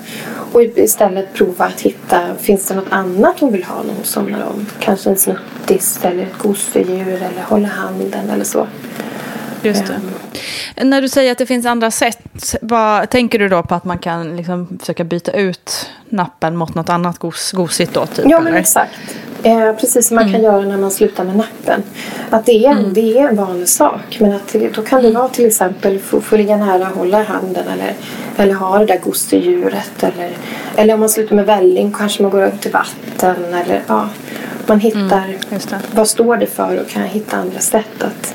Speaker 2: Och istället prova att hitta, finns det något annat hon vill ha när hon somnar om? Kanske en snuttis eller ett gosedjur eller hålla handen eller så.
Speaker 1: Just det. När du säger att det finns andra sätt, vad tänker du då på att man kan liksom försöka byta ut nappen mot något annat gos, gosigt då? Typ,
Speaker 2: ja, men eller? exakt. Eh, precis som man kan göra när man slutar med nappen. Att det är, en- det är en vanlig sak. Men att då kan det vara till exempel få, få ligga nära och hålla i handen. Eller, eller ha det där gosedjuret. Eller, eller om man slutar med välling kanske man går över till vatten. Eller, ja, man hittar
Speaker 1: just det.
Speaker 2: vad står det för och kan hitta andra sätt att,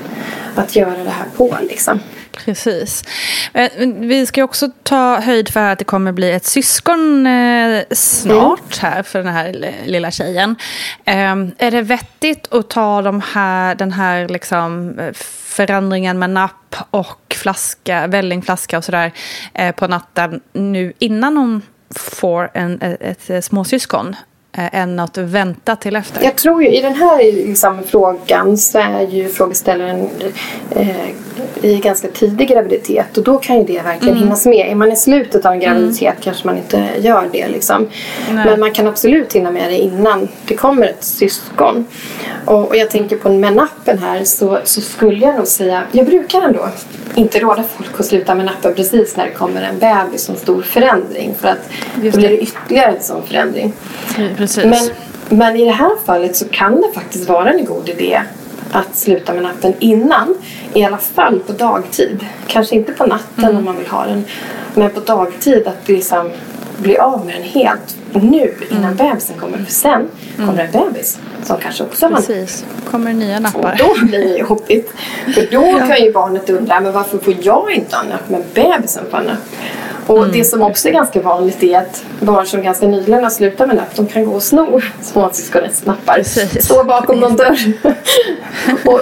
Speaker 2: att göra det här på. Liksom.
Speaker 1: Precis. Eh, vi ska också ta höjd för att det kommer bli ett syskon eh, snart här för den här lilla tjejen. Ehm, är det vettigt att ta de här, den här liksom förändringen med napp och flaska, vällingflaska och sådär eh, på natten nu innan hon får en, ett, ett småsyskon? Eh, Än att vänta till efter?
Speaker 2: Jag tror ju i den här liksom, frågan så är ju frågeställaren eh, i ganska tidig graviditet och då kan ju det verkligen hinnas med. Är man i slutet av en graviditet kanske man inte gör det liksom.
Speaker 1: Nej.
Speaker 2: Men man kan absolut hinna med det innan det kommer ett syskon. Och, och jag tänker på med nappen här så, så skulle jag nog säga, jag brukar ändå inte råda folk att sluta med nappen precis när det kommer en bebis som stor förändring för att
Speaker 1: Just
Speaker 2: då blir
Speaker 1: det.
Speaker 2: det ytterligare en sån förändring.
Speaker 1: Precis.
Speaker 2: Men, men i det här fallet så kan det faktiskt vara en god idé att sluta med nappen innan. I alla fall på dagtid. Kanske inte på natten om man vill ha den. Men på dagtid att liksom bli av med den helt nu innan bebisen kommer. För sen kommer en bebis som kanske också har.
Speaker 1: Precis. Kommer nya
Speaker 2: Och
Speaker 1: nappar.
Speaker 2: då blir det jobbigt. För då kan ju barnet undra, men varför får jag inte ha napp men bebisen får napp? Och
Speaker 1: Mm.
Speaker 2: det som också är ganska vanligt är att barn som ganska nyligen har slutat med napp, de kan gå och sno småsyskonets nappar.
Speaker 1: Precis.
Speaker 2: Stå bakom någon dörr och,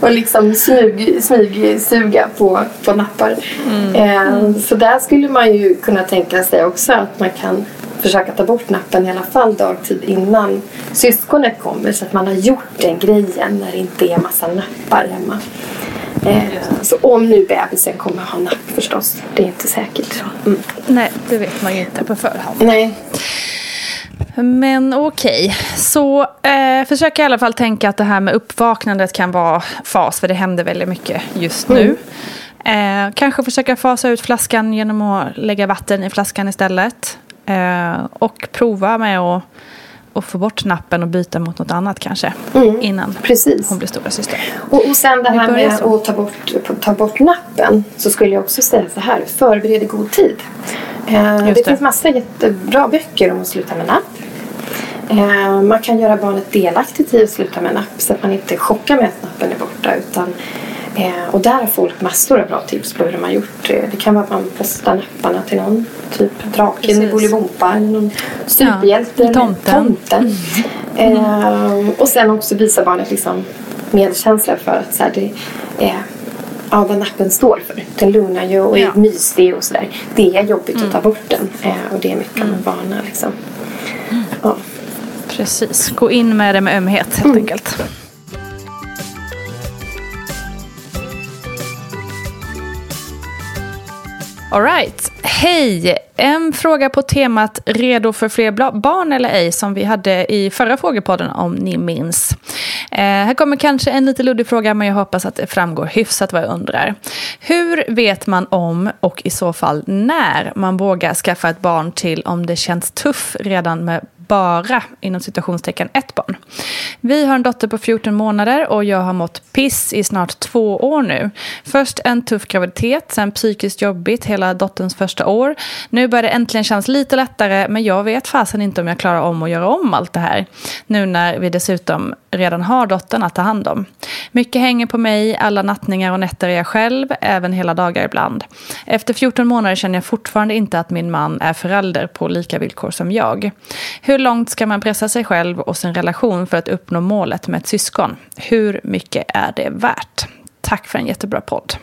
Speaker 2: och liksom smyg, smygsuga på, på nappar.
Speaker 1: Mm.
Speaker 2: Eh, så där skulle man ju kunna tänka sig också att man kan försöka ta bort nappen i alla fall dagtid innan syskonet kommer så att man har gjort den grejen när det inte är massa nappar hemma. Eh, så om nu bebisen kommer ha napp förstås. Det är inte säkert. Mm.
Speaker 1: Nej, det vet man ju inte på förhand.
Speaker 2: Nej.
Speaker 1: Men okej, så eh, försök i alla fall tänka att det här med uppvaknandet kan vara fas, för det händer väldigt mycket just nu. Eh, kanske försöka fasa ut flaskan genom att lägga vatten i flaskan istället. Eh, och prova med att, att få bort nappen och byta mot något annat kanske. Innan
Speaker 2: Precis.
Speaker 1: hon blir stora syster.
Speaker 2: Och, och sen det här med
Speaker 1: så.
Speaker 2: att ta bort, ta bort nappen så skulle jag också säga så här. Förbered i god tid. Eh, det,
Speaker 1: det.
Speaker 2: finns massa jättebra böcker om att sluta med napp. Eh, man kan göra barnet delaktigt i att sluta med napp så att man inte chockar med att nappen är borta. Utan, eh, och där har folk massor av bra tips på hur de har gjort. Eh, det kan vara att man postar napparna till någon. Typ draken i. Bolibompa eller någon superhjälte.
Speaker 1: Ja, tomten.
Speaker 2: tomten. Eh, och sen också visa barnet liksom medkänsla för att så här, det är ja, vad nappen står för. Den lugnar ju och är
Speaker 1: Ja. Mm.
Speaker 2: mysig och sådär. Det är jobbigt att ta bort den. Eh, och det är mycket om vana liksom. Ja.
Speaker 1: Precis, gå in med det med ömhet helt enkelt. Alright, hej! En fråga på temat redo för fler barn eller ej som vi hade i förra frågepodden om ni minns. Eh, här kommer kanske en lite luddig fråga men jag hoppas att det framgår hyfsat vad jag undrar. Hur vet man om och i så fall när man vågar skaffa ett barn till om det känns tuff redan med bara inom situationstecken ett barn. Vi har en dotter på 14 månader och jag har mått piss i snart två år nu. Först en tuff graviditet, sen psykiskt jobbigt hela dotterns första år. Nu börjar det äntligen kännas lite lättare men jag vet fasen inte om jag klarar om att göra om allt det här. Nu när vi dessutom redan har dottern att ta hand om. Mycket hänger på mig, alla nattningar och nätter är jag själv, även hela dagar ibland. Efter 14 månader känner jag fortfarande inte att min man är förälder på lika villkor som jag. Hur långt ska man pressa sig själv och sin relation för att uppnå målet med ett syskon? Hur mycket är det värt? Tack för en jättebra podd.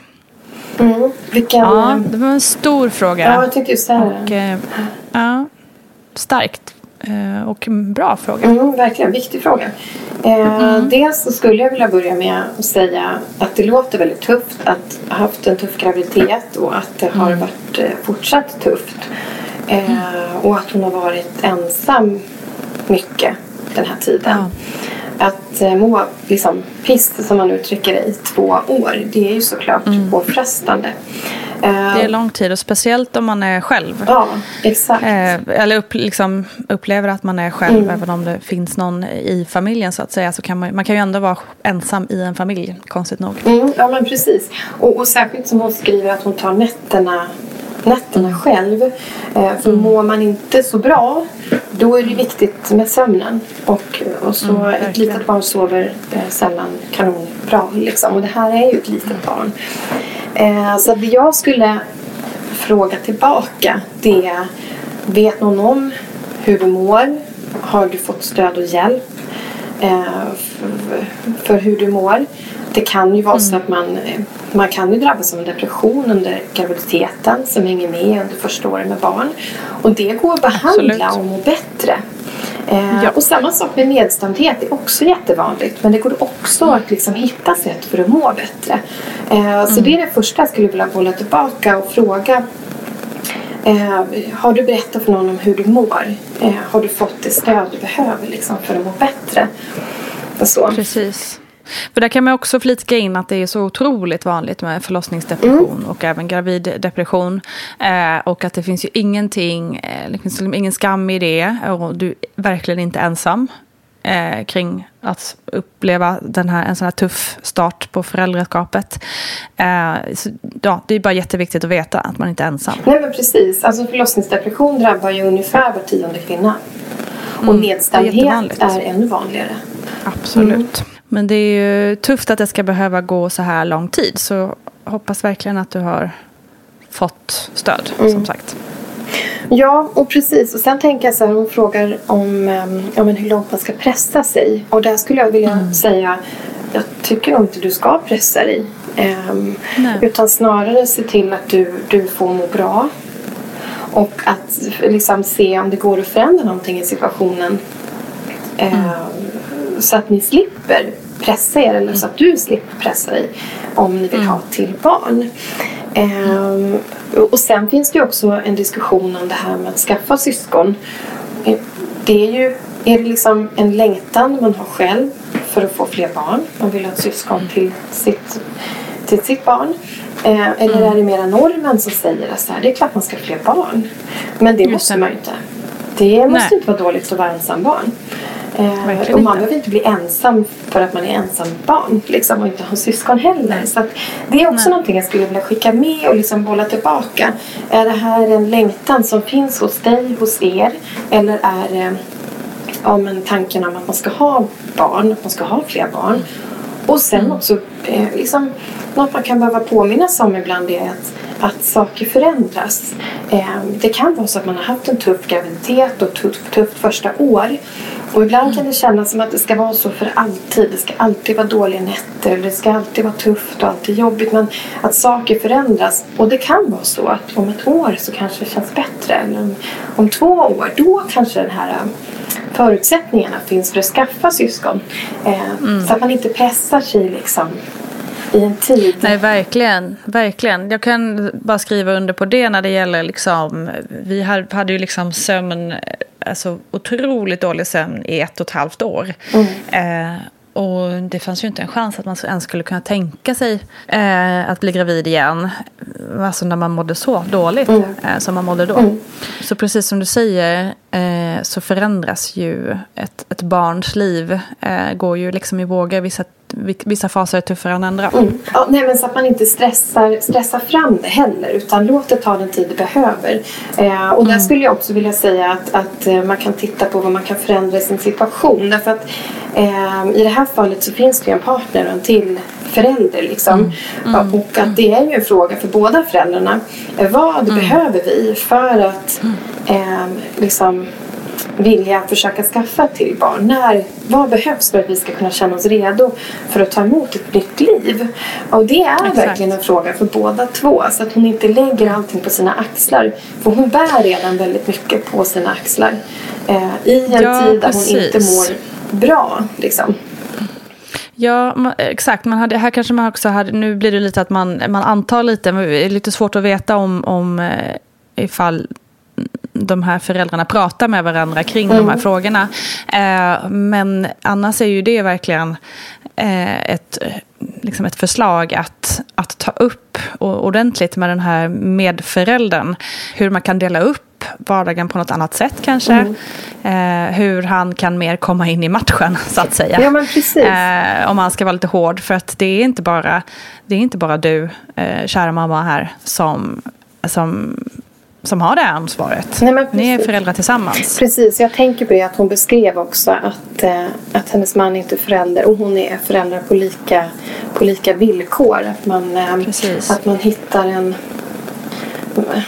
Speaker 2: Mm. Vilken,
Speaker 1: Ja, det var en stor fråga.
Speaker 2: ja, jag tänkte just säga
Speaker 1: och,
Speaker 2: det.
Speaker 1: eh, ja, starkt och en bra fråga.
Speaker 2: Mm, verkligen, viktig fråga. Eh, Dels så skulle jag vilja börja med att säga att det låter väldigt tufft att ha haft en tuff graviditet och att det har varit eh, fortsatt tufft. Eh, och att hon har varit ensam mycket den här tiden. Att eh, må liksom piss som man uttrycker det i två år det är ju såklart påfrestande.
Speaker 1: Det är lång tid och speciellt om man är själv.
Speaker 2: Ja, exakt.
Speaker 1: eller upp, liksom, upplever att man är själv, mm. även om det finns någon i familjen så att säga. Så kan man, man kan ju ändå vara ensam i en familj, konstigt nog.
Speaker 2: Mm, ja, men precis. Och, och särskilt som hon skriver att hon tar nätterna nätterna själv. Eh, för mm. mår man inte så bra då är det viktigt med sömnen. Och, och så mm, ett litet barn sover eh, sällan kanonbra. Liksom. Och det här är ju ett litet barn. Eh, så det jag skulle fråga tillbaka det är Vet någon om hur du mår? Har du fått stöd och hjälp för, för hur du mår? Det kan ju vara mm. så att man, man kan ju drabbas av en depression under graviditeten som hänger med under första året med barn. Och det går att behandla Absolut. och må bättre. Eh, ja. Och samma sak med nedstämdhet, det är också jättevanligt. Men det går också mm. att liksom hitta sätt för att må bättre. Eh, så mm. det är det första jag skulle vilja bolla tillbaka och fråga Eh, har du berättat för någon om hur du mår? Eh, har du fått det stöd du behöver liksom, för att må bättre?
Speaker 1: Så. Precis. För där kan man också flika in att det är så otroligt vanligt med förlossningsdepression mm. och även graviddepression. Eh, och att det finns ju ingenting, eh, det finns liksom ingen skam i det och du är verkligen inte ensam eh, kring att uppleva den här, en sån här tuff start på föräldraskapet. Eh, så, ja, det är bara jätteviktigt att veta att man inte är ensam.
Speaker 2: Nej men precis, alltså förlossningsdepression drabbar ju ungefär var tionde kvinna. Mm, och nedstämdhet är, är ännu vanligare.
Speaker 1: Absolut. Mm. Men det är ju tufft att det ska behöva gå så här lång tid. Så hoppas verkligen att du har fått stöd, mm. som sagt.
Speaker 2: Ja, och precis. Och sen tänker jag så här, hon frågar om ja, men hur långt man ska pressa sig. Och där skulle jag vilja mm. säga, jag tycker nog inte du ska pressa dig. Um, utan snarare se till att du, du får må bra. Och att liksom se om det går att förändra någonting i situationen. Mm. Um, så att ni slipper pressa er eller så att du slipper pressa dig om ni vill mm. ha till barn. Um, och sen finns det ju också en diskussion om det här med att skaffa syskon. Det är ju är det liksom en längtan man har själv för att få fler barn. Man vill ha ett syskon till sitt, till sitt barn. Eh, eller mm. är det mera normen som säger att det är klart man ska ha fler barn. Men det Just måste man ju inte. Det måste Nej. inte vara dåligt att vara ensam barn. Eh, och man behöver inte bli ensam för att man är ensam barn liksom, och inte har syskon heller. Så det är också Nej. någonting jag skulle vilja skicka med och liksom bolla tillbaka. Är det här en längtan som finns hos dig, hos er? Eller är det ja, men tanken om att man ska ha barn, att man ska ha fler barn? Och sen mm. också eh, liksom, något man kan behöva påminnas om ibland är att att saker förändras. Eh, det kan vara så att man har haft en tuff graviditet och tufft tuff första år. Och ibland kan det kännas som att det ska vara så för alltid. Det ska alltid vara dåliga nätter. Det ska alltid vara tufft och alltid jobbigt. Men att saker förändras. Och det kan vara så att om ett år så kanske det känns bättre. Eller om, om två år, då kanske den här um, förutsättningarna finns för att skaffa syskon. Eh, mm. Så att man inte pressar sig liksom i en tid.
Speaker 1: Nej, verkligen. verkligen. Jag kan bara skriva under på det när det gäller liksom, vi hade ju liksom sömn, alltså otroligt dålig sömn i ett och ett halvt år. Mm. Eh, och det fanns ju inte en chans att man ens skulle kunna tänka sig eh, att bli gravid igen. Alltså när man mådde så dåligt mm. eh, som man mådde då. Mm. Så precis som du säger eh, så förändras ju ett, ett barns liv. Eh, går ju liksom i vågor. Vissa vissa faser är tuffare än andra.
Speaker 2: Mm. Ja, nej, men så att man inte stressar, stressar fram det heller utan låt det ta den tid det behöver. Eh, och där mm. skulle jag också vilja säga att, att eh, man kan titta på vad man kan förändra i sin situation. Därför att eh, i det här fallet så finns det ju en partner och en till förälder. Liksom. Mm. Mm. Och att det är ju en fråga för båda föräldrarna. Eh, vad mm. behöver vi för att mm. Eh, liksom vilja försöka skaffa till barn? När, vad behövs för att vi ska kunna känna oss redo för att ta emot ett nytt liv? Och det är Exakt. verkligen en fråga för båda två. Så att hon inte lägger allting på sina axlar. För hon bär redan väldigt mycket på sina axlar. Eh, I en ja, tid där precis. hon inte mår bra. Liksom.
Speaker 1: Ja, exakt. Man hade, här kanske man också hade, nu blir det lite att man, man antar lite, men det är lite svårt att veta om, om eh, ifall de här föräldrarna pratar med varandra kring mm. de här mm. frågorna. Eh, men annars är ju det verkligen eh, ett, liksom ett förslag att, att ta upp ordentligt med den här medföräldern. Hur man kan dela upp vardagen på något annat sätt kanske. Mm. Eh, hur han kan mer komma in i matchen så att säga.
Speaker 2: Ja, men precis.
Speaker 1: Eh, om man ska vara lite hård. För att det är inte bara, det är inte bara du, eh, kära mamma här, som, som som har det här ansvaret. Nej, Ni är föräldrar tillsammans.
Speaker 2: Precis, jag tänker på det att hon beskrev också att, eh, att hennes man inte är förälder och hon är förälder på lika, på lika villkor. Att man, eh, att man hittar en,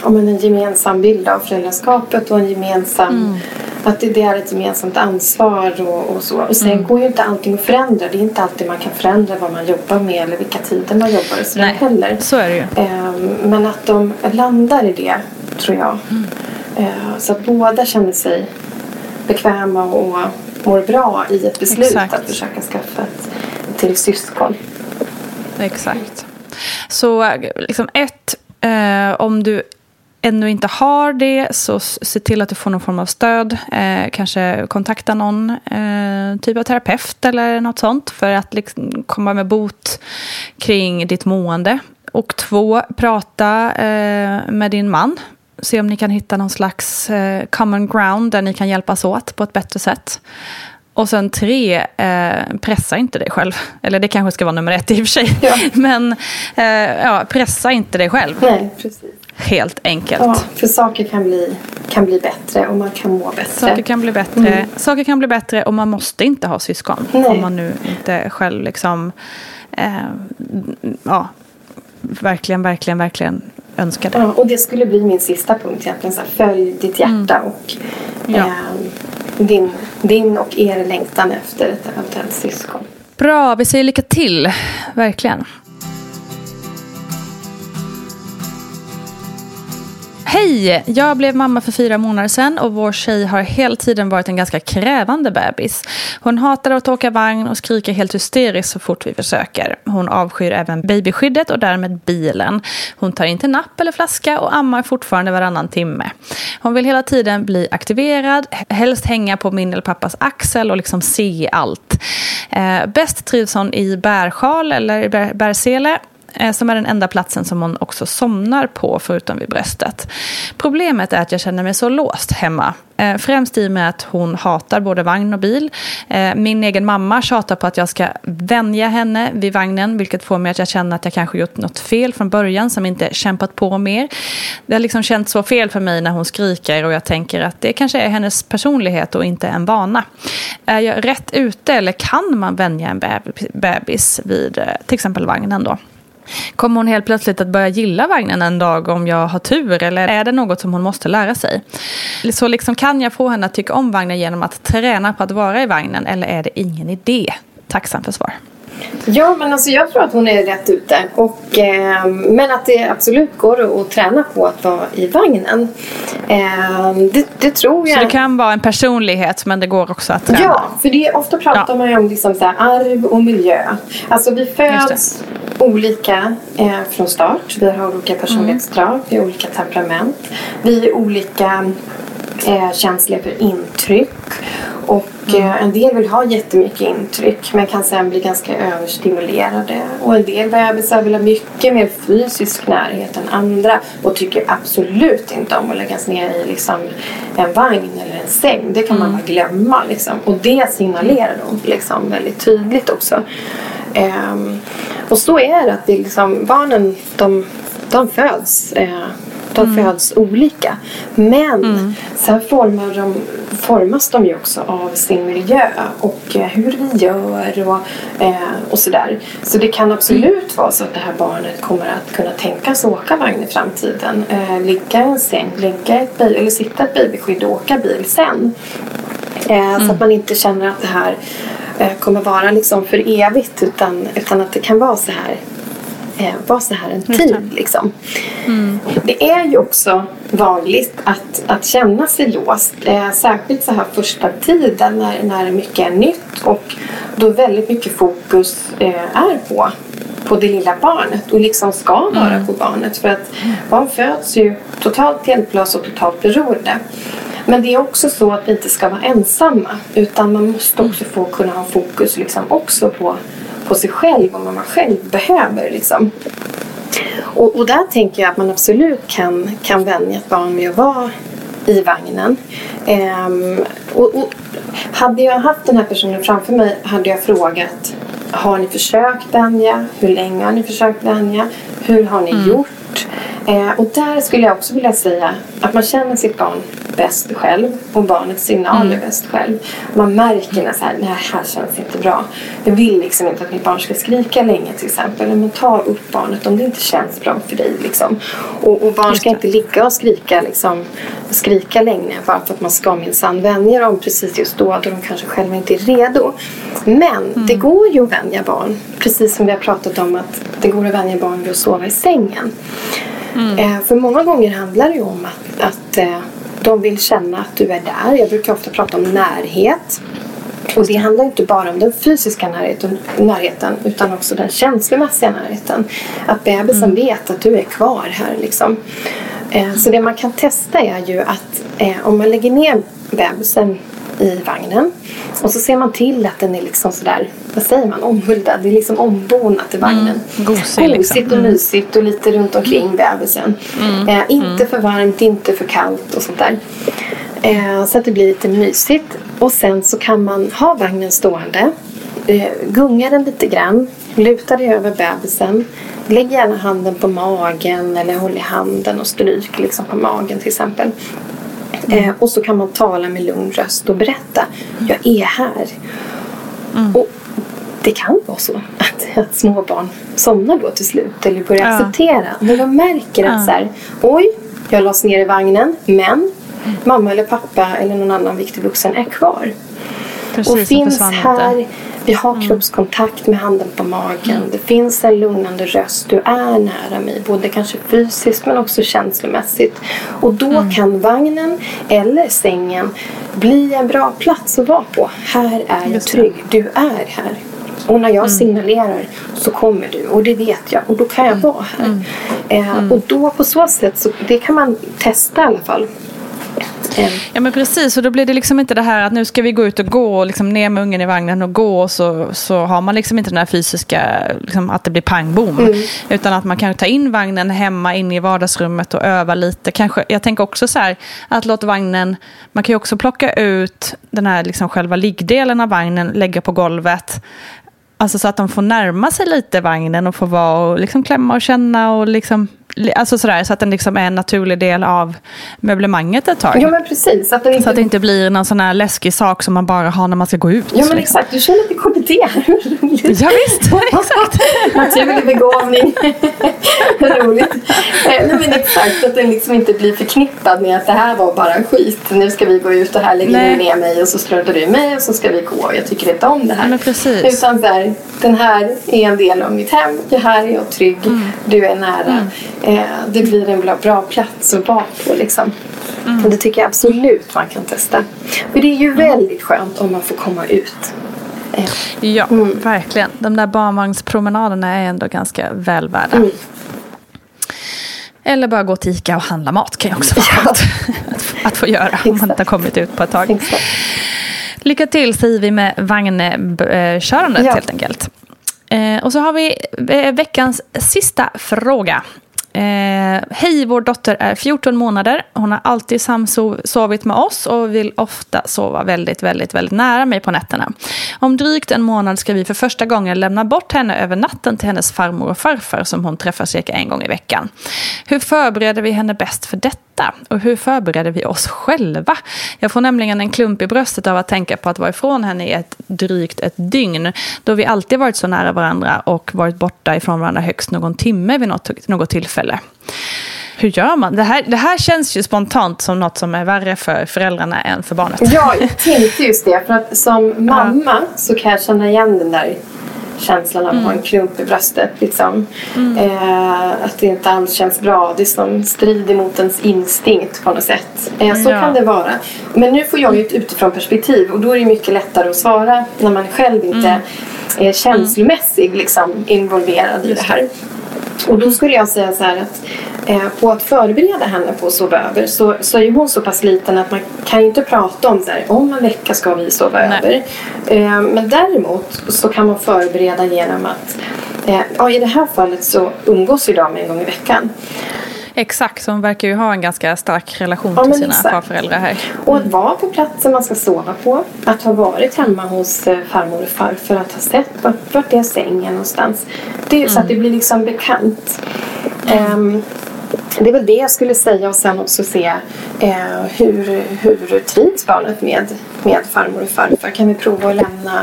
Speaker 2: om en gemensam bild av föräldraskapet och en gemensam mm. Att det, det, är ett gemensamt ansvar och, och så. Och sen mm. går ju inte allting att förändra. Det är inte alltid man kan förändra vad man jobbar med eller vilka tider man jobbar så Nej, heller.
Speaker 1: så är det ju.
Speaker 2: Um, men att de landar i det tror jag. Mm. Uh, så att båda känner sig bekväma och mår bra i ett beslut Exakt. att försöka skaffa ett till syskon.
Speaker 1: Exakt. Så liksom ett, eh, om du ännu inte har det så se till att du får någon form av stöd. Eh, kanske kontakta någon eh, typ av terapeut eller något sånt för att liksom komma med bot kring ditt mående. Och två, prata eh, med din man. Se om ni kan hitta någon slags eh, common ground där ni kan hjälpas åt på ett bättre sätt. Och sen tre, eh, pressa inte dig själv. Eller det kanske ska vara nummer ett i och för sig. Ja. Men eh, ja, pressa inte dig själv.
Speaker 2: Nej, precis.
Speaker 1: Helt enkelt.
Speaker 2: Ja, för saker kan bli, kan bli bättre och man kan må bättre.
Speaker 1: Saker kan bli bättre, mm. saker kan bli bättre och man måste inte ha syskon. Nej. Om man nu inte själv liksom, eh, ja, verkligen, verkligen, verkligen önskar det.
Speaker 2: Ja, och det skulle bli min sista punkt egentligen. Så här, följ ditt hjärta mm. och ja. eh, din, din och er längtan efter ett eventuellt syskon.
Speaker 1: Bra, vi säger lycka till. Verkligen. Hej! Jag blev mamma för fyra månader sedan och vår tjej har hela tiden varit en ganska krävande bebis. Hon hatar att åka vagn och skriker helt hysteriskt så fort vi försöker. Hon avskyr även babyskyddet och därmed bilen. Hon tar inte napp eller flaska och ammar fortfarande varannan timme. Hon vill hela tiden bli aktiverad, helst hänga på min eller pappas axel och liksom se allt. Eh, bäst trivs hon i bärsjal eller bärsele Eh, som är den enda platsen som hon också somnar på förutom vid bröstet. Problemet är att jag känner mig så låst hemma. Eh, främst i och med att hon hatar både vagn och bil. Eh, min egen mamma tjatar på att jag ska vänja henne vid vagnen vilket får mig att jag känner att jag kanske gjort något fel från början som inte kämpat på mer. Det har liksom känts så fel för mig när hon skriker och jag tänker att det kanske är hennes personlighet och inte en vana. Är jag rätt ute eller kan man vänja en bebis vid till exempel vagnen då? Kommer hon helt plötsligt att börja gilla vagnen en dag om jag har tur? Eller är det något som hon måste lära sig? Så liksom, kan jag få henne att tycka om vagnen genom att träna på att vara i vagnen? Eller är det ingen idé? Tacksam för svar.
Speaker 2: Ja, men alltså jag tror att hon är rätt ute. Och, eh, men att det absolut går att, träna på att vara i vagnen. Eh, det, det, tror jag.
Speaker 1: Så det kan vara en personlighet men det går också att träna?
Speaker 2: Ja, för det, ofta pratar ja. man ju om liksom så här, arv och miljö. Alltså vi föds olika eh, från start. Vi har olika personlighetsdrag, mm. vi har olika temperament. Vi är olika eh, känsliga för intryck. Och mm. eh, en del vill ha jättemycket intryck men kan sen bli ganska överstimulerade. Och en del bebisar vill ha mycket mer fysisk närhet än andra och tycker absolut inte om att läggas ner i liksom, en vagn eller en säng. Det kan mm. man bara glömma. Liksom. Och det signalerar de liksom, väldigt tydligt också. Um, och så är det att det liksom, barnen de, de föds uh, de mm. föds olika. Men mm. sen formar de, formas de ju också av sin miljö och eh, hur vi gör och, eh, och sådär. Så det kan absolut mm. vara så att det här barnet kommer att kunna tänka sig åka vagn i framtiden. Eh, ligga i en säng, lägga ett eller sitta ett babyskydd och åka bil sen. Eh, så att mm. man inte känner att det här eh, kommer vara liksom för evigt utan, utan att det kan vara så här eh, vara så här en tid. Liksom. Mm. Det är ju också vanligt att, att känna sig låst. Eh, särskilt så här första tiden när, när mycket är nytt och då väldigt mycket fokus eh, är på på det lilla barnet och liksom ska vara mm. på barnet. För att barn föds ju totalt hjälplösa och totalt beroende. Men det är också så att vi inte ska vara ensamma utan man måste också få kunna ha fokus liksom också på på sig själv och vad man själv behöver. Liksom. Och, och där tänker jag att man absolut kan, kan vänja ett barn med att vara i vagnen. Ehm, och, och hade jag haft den här personen framför mig hade jag frågat Har ni försökt vänja? Hur länge har ni försökt vänja? Hur har ni gjort? Eh, och där skulle jag också vilja säga att man känner sitt barn bäst själv och barnets signaler bäst själv. Man märker när så här, det här känns inte bra. Jag vill liksom inte att mitt barn ska skrika länge till exempel. Men ta upp barnet om det inte känns bra för dig. Liksom. Och, och barn ska inte ligga och skrika, liksom, skrika länge bara för att man ska minsann vänja dem precis just då då de kanske själva inte är redo. Men det går ju att vänja barn. Precis som vi har pratat om att det går att vänja barn vid att sova i sängen. Eh, för många gånger handlar det ju om att, att eh, de vill känna att du är där. Jag brukar ofta prata om närhet. Och det handlar inte bara om den fysiska närheten, närheten utan också den känslomässiga närheten. Att bebisen vet att du är kvar här. Liksom. Eh, så det man kan testa är ju att om man lägger ner bebisen i vagnen och så ser man till att den är liksom sådär, vad säger man, omhuldad. Det är liksom ombonat i vagnen.
Speaker 1: Gosig, liksom.
Speaker 2: Gosigt och mysigt och lite runt omkring bebisen. Eh, inte för varmt, inte för kallt och sånt där. Eh, så att det blir lite mysigt. Och sen så kan man ha vagnen stående. Eh, gunga den lite grann. Luta dig över bebisen. Lägg gärna handen på magen eller håll i handen och stryk liksom på magen till exempel. Eh, och så kan man tala med lugn röst och berätta. Jag är här. Och det kan vara så att, att små barn somnar då till slut eller börjar
Speaker 1: Ja.
Speaker 2: acceptera. När de märker att
Speaker 1: Ja.
Speaker 2: så här, oj, jag lades ner i vagnen men mamma eller pappa eller någon annan viktig vuxen är kvar.
Speaker 1: Precis,
Speaker 2: och finns här.
Speaker 1: inte.
Speaker 2: Vi har kroppskontakt med handen på magen. Det finns en lugnande röst. Du är nära mig. Både kanske fysiskt men också känslomässigt. Och då kan vagnen eller sängen bli en bra plats att vara på. Här är jag trygg. Du är här. Och när jag signalerar så kommer du. Och det vet jag. Och då kan jag vara här. Eh, och då på så sätt, så, det kan man testa i alla fall.
Speaker 1: Ja men precis, och då blir det liksom inte det här att nu ska vi gå ut och gå och liksom ner med ungen i vagnen och gå och så, så har man liksom inte den här fysiska, liksom att det blir pang bom. Utan att man kan ta in vagnen hemma in i vardagsrummet och öva lite. Kanske, jag tänker också så här att låta vagnen, man kan ju också plocka ut den här liksom själva liggdelen av vagnen, lägga på golvet. Alltså så att de får närma sig lite vagnen och få vara och liksom klämma och känna och liksom, alltså sådär, så att den liksom är en naturlig del av möblemanget ett tag.
Speaker 2: ja men precis. Att inte
Speaker 1: Så att det inte blir någon sån här läskig sak som man bara har när man ska gå ut.
Speaker 2: Ja men
Speaker 1: liksom.
Speaker 2: exakt, du kör lite KBT.
Speaker 1: Ja, visst, exakt.
Speaker 2: Naturlig begåvning. Roligt. Eh, Nej men exakt, att den liksom inte blir förknippad med att det här var bara skit. Nu ska vi gå ut och här lägger du ner mig och så struntar du i mig och så ska vi gå. Jag tycker inte om det här.
Speaker 1: Men precis.
Speaker 2: Utan så här, den här är en del av mitt hem. Det här är jag trygg.
Speaker 1: Mm.
Speaker 2: Du är nära. Eh, det blir en bra, bra plats att vara på liksom.
Speaker 1: Mm.
Speaker 2: Och det tycker jag absolut man kan testa. För det är ju väldigt skönt om man får komma ut. Eh,
Speaker 1: Ja, verkligen. De där barnvagnspromenaderna är ändå ganska väl värda.
Speaker 2: Mm.
Speaker 1: Eller bara gå till Ica och handla mat kan ju också vara skönt att, att få göra om man inte har kommit ut på ett tag.
Speaker 2: Exakt.
Speaker 1: Lycka till säger vi med vagnkörandet
Speaker 2: Ja.
Speaker 1: helt enkelt. Eh, och så har vi eh, veckans sista fråga. Eh, Hej, vår dotter är 14 månader. Hon har alltid samsovit med oss och vill ofta sova väldigt, väldigt, väldigt nära mig på nätterna. Om drygt en månad ska vi för första gången lämna bort henne över natten till hennes farmor och farfar som hon träffar cirka en gång i veckan. Hur förbereder vi henne bäst för detta? Och hur förbereder vi oss själva? Jag får nämligen en klump i bröstet av att tänka på att vara ifrån henne i ett drygt ett dygn. Då vi alltid varit så nära varandra och varit borta ifrån varandra högst någon timme vid något, något tillfälle. Hur gör man? Det här, det här känns ju spontant som något som är värre för föräldrarna än för barnet.
Speaker 2: Ja, jag tänkte just det. För att som mamma så kan jag känna igen den där känslan av att ha en klump i bröstet. Liksom. Eh, att det inte alls känns bra. Det som strider mot ens instinkt på något sätt. Eh, så
Speaker 1: Ja.
Speaker 2: kan det vara. Men nu får jag ju ett utifrån perspektiv och då är det mycket lättare att svara när man själv inte är känslomässigt liksom, involverad i det här. Och då skulle jag säga så här att eh, på att förbereda henne på att sova över så, så är ju hon så pass liten att man kan ju inte prata om så här, om en vecka ska vi sova
Speaker 1: Nej.
Speaker 2: över. Eh, men däremot så kan man förbereda genom att Eh, ja, I det här fallet så umgås ju de en gång i veckan.
Speaker 1: Exakt, så hon verkar ju ha en ganska stark relation
Speaker 2: Ja,
Speaker 1: till sina
Speaker 2: exakt.
Speaker 1: farföräldrar här.
Speaker 2: Och att vara på platsen man ska sova på. Att ha varit hemma hos eh, farmor och farfar. Att ha sett vart, vart är sängen någonstans. Det är så att det blir liksom bekant. Ehm, det är väl det jag skulle säga och sen också se eh, hur, hur trivs barnet med, med farmor och farfar. Kan vi prova att lämna,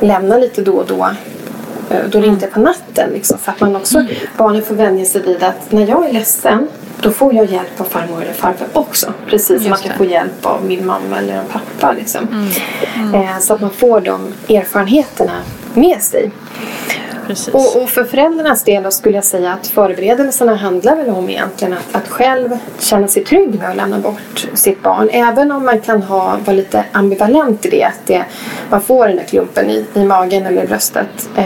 Speaker 2: lämna lite då och då då det inte är på natten. Liksom, så att man också, barnen får vänja sig vid att när jag är ledsen då får jag hjälp av farmor eller farfar också. Precis som
Speaker 1: Just
Speaker 2: man kan
Speaker 1: det.
Speaker 2: få hjälp av min mamma eller en pappa. Liksom. Eh, så att man får de erfarenheterna med sig.
Speaker 1: Precis.
Speaker 2: Och, och för föräldrarnas del då skulle jag säga att förberedelserna handlar väl om egentligen att, att själv känna sig trygg med att lämna bort sitt barn. Även om man kan ha, vara lite ambivalent i det. Att det, man får den där klumpen i, i magen eller i bröstet eh,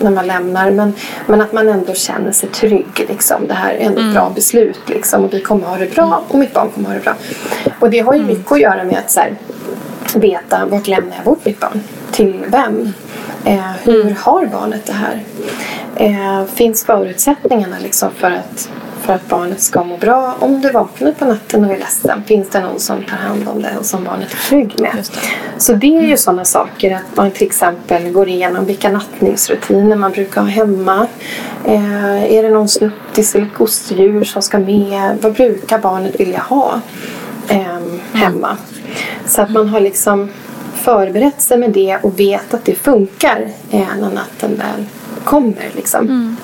Speaker 2: när man lämnar. Men, men att man ändå känner sig trygg. Liksom. Det här är ändå ett bra beslut. Liksom, och vi kommer ha det bra och mitt barn kommer ha det bra. Och det har ju mycket att göra med att så här, veta vart lämnar jag bort mitt barn? Till vem? Eh, hur har barnet det här? Eh, finns förutsättningarna liksom för, att, för att barnet ska må bra om det vaknar på natten och är ledsen? Finns det någon som tar hand om det och som barnet är trygg med?
Speaker 1: Det.
Speaker 2: Så det är ju sådana saker att man till exempel går igenom vilka nattningsrutiner man brukar ha hemma. Eh, är det någon snuttis eller gosedjur som ska med? Vad brukar barnet vilja ha eh, hemma? Så att man har liksom förberett sig med det och vet att det funkar eh, när natten väl kommer. Liksom.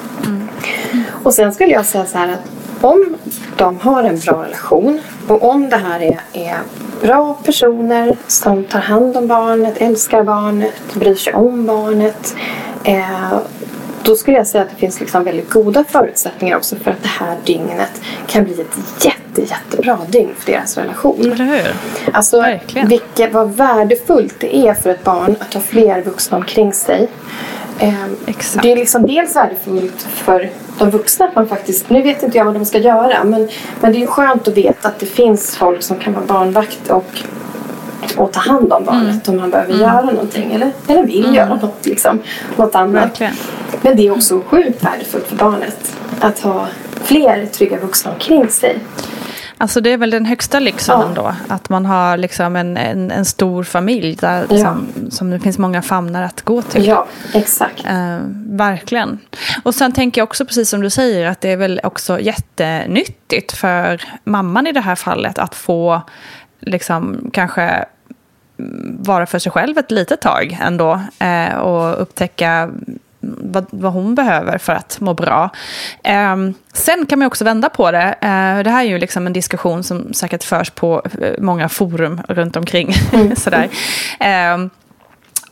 Speaker 2: Och sen skulle jag säga så här att om de har en bra relation och om det här är, är bra personer som tar hand om barnet, älskar barnet, bryr sig om barnet. Eh, då skulle jag säga att det finns liksom väldigt goda förutsättningar också för att det här dygnet kan bli ett jätte, jättebra dygn för deras relation.
Speaker 1: Eller hur?
Speaker 2: Alltså,
Speaker 1: Verkligen.
Speaker 2: vilket, vad värdefullt det är för ett barn att ha fler vuxna omkring sig. Ehm,
Speaker 1: Exakt.
Speaker 2: Det är liksom dels värdefullt för de vuxna att man faktiskt, nu vet inte jag vad de ska göra, men, men det är skönt att veta att det finns folk som kan vara barnvakt och, och ta hand om barnet
Speaker 1: Mm.
Speaker 2: om man behöver göra någonting eller, eller vill göra något, liksom, något annat.
Speaker 1: Verkligen.
Speaker 2: Men det är också sjukt värdefullt för barnet att ha fler trygga vuxna omkring sig.
Speaker 1: Alltså det är väl den högsta lyxen
Speaker 2: Ja.
Speaker 1: ändå. Att man har liksom en, en, en stor familj där
Speaker 2: Ja.
Speaker 1: som, som det finns många famnar att gå till.
Speaker 2: Ja, exakt.
Speaker 1: Eh, verkligen. Och sen tänker jag också precis som du säger att det är väl också jättenyttigt för mamman i det här fallet att få liksom kanske mm, vara för sig själv ett litet tag ändå eh, och upptäcka vad, vad hon behöver för att må bra. Eh, sen kan man också vända på det. Eh, det här är ju liksom en diskussion som säkert förs på eh, många forum runt omkring. Sådär.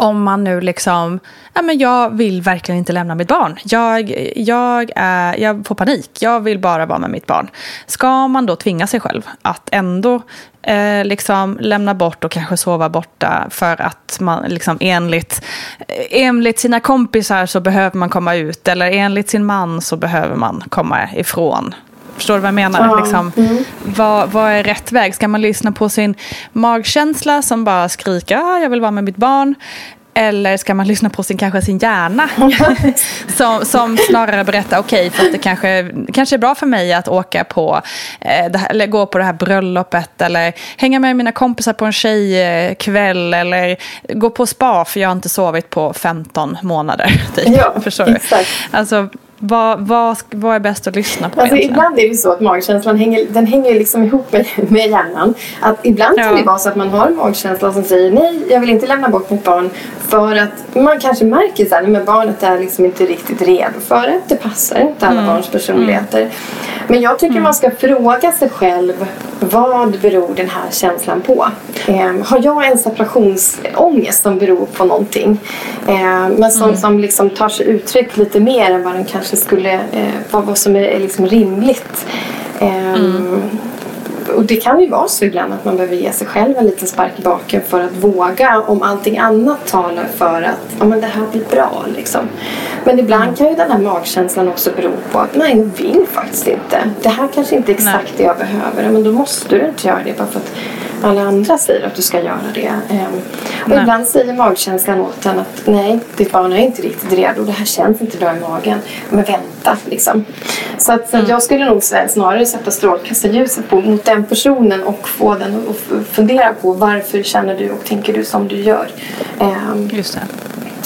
Speaker 1: Om man nu liksom, ja men jag vill verkligen inte lämna mitt barn. Jag, jag, äh, jag får panik, jag vill bara vara med mitt barn. Ska man då tvinga sig själv att ändå eh, liksom lämna bort och kanske sova borta för att man liksom enligt, eh, enligt sina kompisar så behöver man komma ut eller enligt sin man så behöver man komma ifrån. Förstår du vad jag menar?
Speaker 2: Ja,
Speaker 1: Liksom, vad, vad är rätt väg? Ska man lyssna på sin magkänsla som bara skriker ah, jag vill vara med mitt barn? Eller ska man lyssna på sin, kanske sin hjärna som, som snarare berättar okej, för att det kanske, kanske är bra för mig att åka på eh, här, eller gå på det här bröllopet eller hänga med mina kompisar på en tjejkväll eller gå på spa för jag har inte sovit på 15 månader. Typ.
Speaker 2: Ja,
Speaker 1: Förstår du?
Speaker 2: exakt.
Speaker 1: Alltså, vad, vad, vad är bäst att lyssna på
Speaker 2: Alltså
Speaker 1: egentligen?
Speaker 2: ibland är det så att magkänslan hänger, den hänger liksom ihop med, med hjärnan. Att ibland kan
Speaker 1: Ja.
Speaker 2: det vara så att man har en magkänsla som säger nej, jag vill inte lämna bort mitt barn. För att man kanske märker så här, men barnet är liksom inte riktigt redo för det. Det passar inte alla barns personligheter. Men jag tycker man ska fråga sig själv vad beror den här känslan på? Eh, har jag en separationsångest som beror på någonting? Eh, men som, som liksom tar sig uttryck lite mer än vad den kanske skulle, eh, vad, vad som är, liksom rimligt. Eh, Och det kan ju vara så ibland att man behöver ge sig själv en liten spark i baken för att våga om allting annat talar för att ja, men det här blir bra. Liksom. Men ibland kan ju den här magkänslan också bero på att nej, jag vill faktiskt inte. Det här kanske inte är exakt det jag behöver. Men då måste du inte göra det bara för att alla andra säger att du ska göra det. Ehm, och
Speaker 1: Nej.
Speaker 2: ibland säger magkänslan åt en att nej, ditt barn är inte riktigt redo. Det här känns inte bra i magen. Men vänta liksom. Så att så
Speaker 1: Mm.
Speaker 2: jag skulle nog snarare sätta strålkastarljuset på, mot den personen och få den att fundera på varför känner du och tänker du som du gör. Ehm,
Speaker 1: Just det.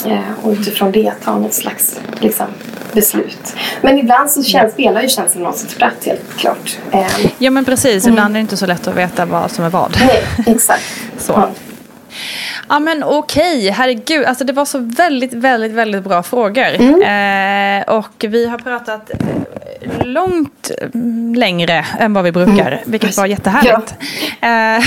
Speaker 2: Eh, och utifrån det ta något slags liksom, beslut. Men ibland så känns, spelar ju känslan sitt spratt helt klart. Eh,
Speaker 1: Ja men precis, ibland är det inte så lätt att veta vad som är vad.
Speaker 2: nej, exakt.
Speaker 1: Så.
Speaker 2: Ja.
Speaker 1: Ja men okej, herregud. Alltså det var så väldigt, väldigt, väldigt bra frågor. Eh, och vi har pratat eh, långt mm, längre än vad vi brukar, vilket var jättehärligt. Eh,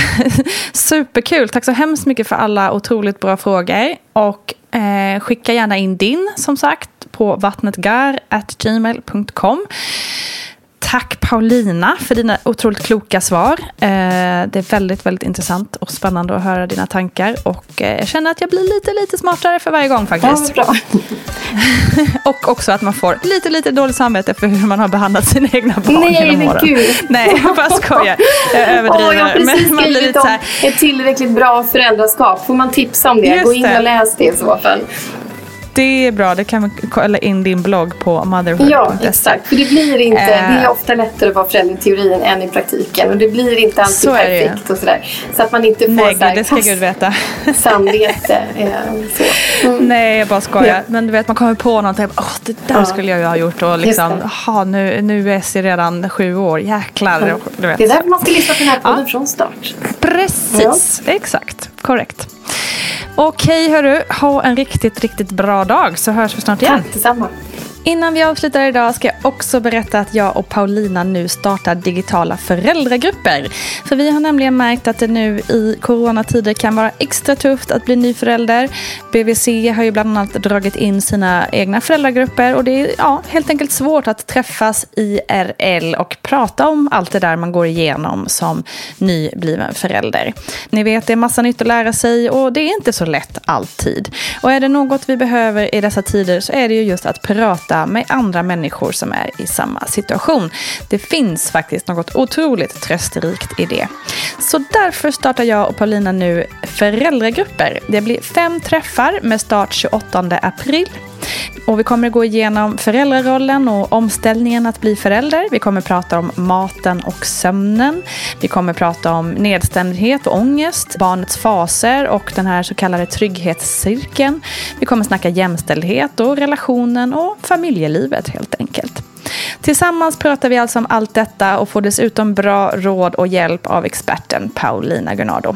Speaker 1: superkul, tack så hemskt mycket för alla otroligt bra frågor. Och eh, skicka gärna in din, som sagt, på vattnetgar.gmail.com. Tack Paulina för dina otroligt kloka svar. Eh, det är väldigt, väldigt intressant och spännande att höra dina tankar. Och eh, jag känner att jag blir lite, lite smartare för varje gång
Speaker 2: Ja,
Speaker 1: faktiskt.
Speaker 2: vad bra.
Speaker 1: Och också att man får lite, lite dåligt samvete för hur man har behandlat sina egna barn
Speaker 2: Nej,
Speaker 1: genom
Speaker 2: men
Speaker 1: åren.
Speaker 2: gud.
Speaker 1: Nej, jag bara skojar. Jag överdriver.
Speaker 2: Åh, jag har precis
Speaker 1: men
Speaker 2: skrivit om ett tillräckligt bra föräldraskap. Får man tipsa om det?
Speaker 1: Just
Speaker 2: Gå in och läs det i så fall.
Speaker 1: Det är bra, det kan vi kolla in din blogg på motherhood.se.
Speaker 2: Ja, exakt. För det blir inte,
Speaker 1: Eh.
Speaker 2: det är ofta lättare att vara förälder i teorin än i praktiken. Och det blir inte alltid
Speaker 1: Så
Speaker 2: perfekt och sådär. Så att man inte får
Speaker 1: Nej,
Speaker 2: så här
Speaker 1: gud, det ska Gud veta.
Speaker 2: samvete. Eh, så. Mm.
Speaker 1: Nej, jag bara skojar.
Speaker 2: Ja.
Speaker 1: Men du vet, man kommer på någonting. Åh, det där
Speaker 2: Ja.
Speaker 1: skulle jag ju ha gjort. Och liksom, aha, nu, nu är Essie redan sju år. Jäklar. och Du vet.
Speaker 2: Det är därför man ska lyssna på den här podden
Speaker 1: Ja.
Speaker 2: från start.
Speaker 1: Precis, exakt. Korrekt. Okej, hörru. Ha en riktigt, riktigt bra dag så hörs vi snart igen.
Speaker 2: Tack detsamma.
Speaker 1: Innan vi avslutar idag ska jag också berätta att jag och Paulina nu startar digitala föräldragrupper. För vi har nämligen märkt att det nu i coronatider kan vara extra tufft att bli ny förälder. BVC har ju bland annat dragit in sina egna föräldragrupper och det är ja, helt enkelt svårt att träffas IRL och prata om allt det där man går igenom som nybliven förälder. Ni vet, det är massa nytt att lära sig och det är inte så lätt alltid. Och är det något vi behöver i dessa tider så är det ju just att prata med andra människor som är i samma situation. Det finns faktiskt något otroligt trösterikt i det. Så därför startar jag och Paulina nu föräldragrupper. Det blir fem träffar med start 28 april. Och vi kommer gå igenom föräldrarollen och omställningen att bli förälder. Vi kommer prata om maten och sömnen. Vi kommer prata om nedstämdhet och ångest, barnets faser och den här så kallade trygghetscirkeln. Vi kommer snacka jämställdhet och relationen och familjelivet helt enkelt. Tillsammans pratar vi alltså om allt detta och får dessutom bra råd och hjälp av experten Paulina Gunnardo.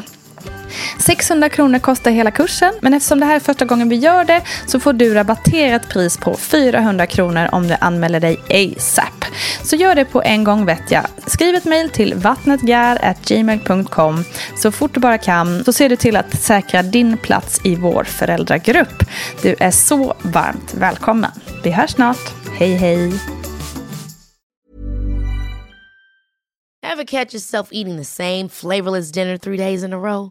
Speaker 1: 600 kronor kostar hela kursen, men eftersom det här är första gången vi gör det så får du rabatterat pris på 400 kronor om du anmäler dig ASAP. Så gör det på en gång vet jag. Skriv ett mejl till vattnetgar.gmail.com så fort du bara kan så ser du till att säkra din plats i vår föräldragrupp. Du är så varmt välkommen. Vi hörs snart. Hej hej!
Speaker 3: Ever catch yourself eating the same flavorless dinner three days in a row?